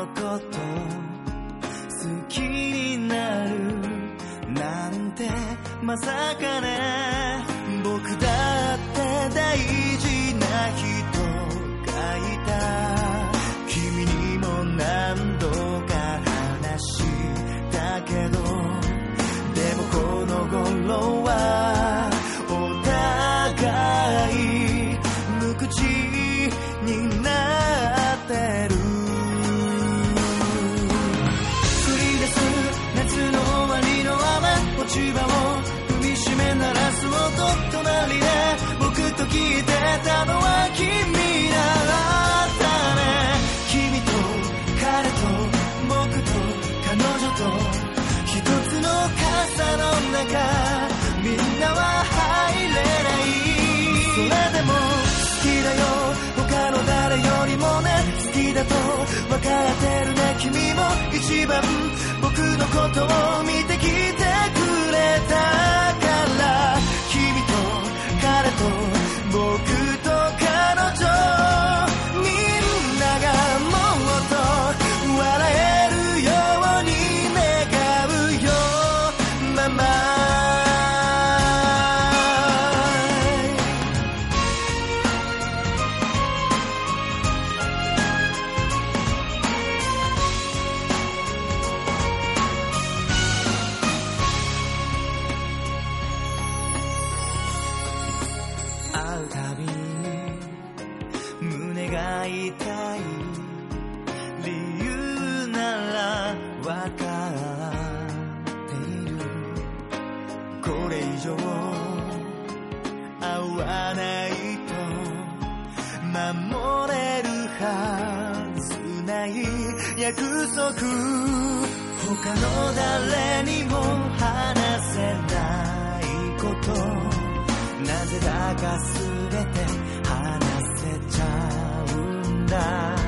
こと好きになるなんてまさかね。todo mi らいたい理由ならわかっているこれ以上会わないと守れるはずない約束他の誰にも話せないこと。なぜだか全て andar.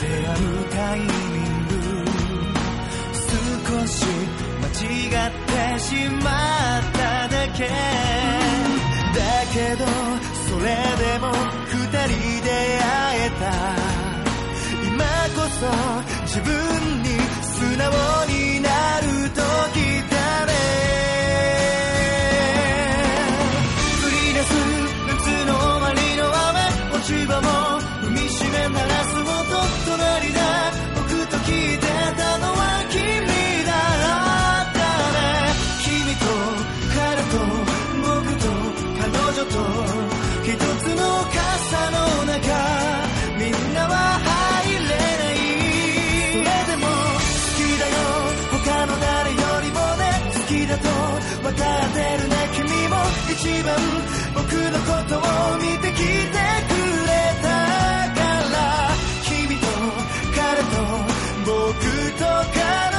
出会うタイミング少し間違ってしまっただけ。だけどそれでも二人出会えた。今こそ自分に素直に僕のことを見てきてくれたから。君と彼と僕と彼。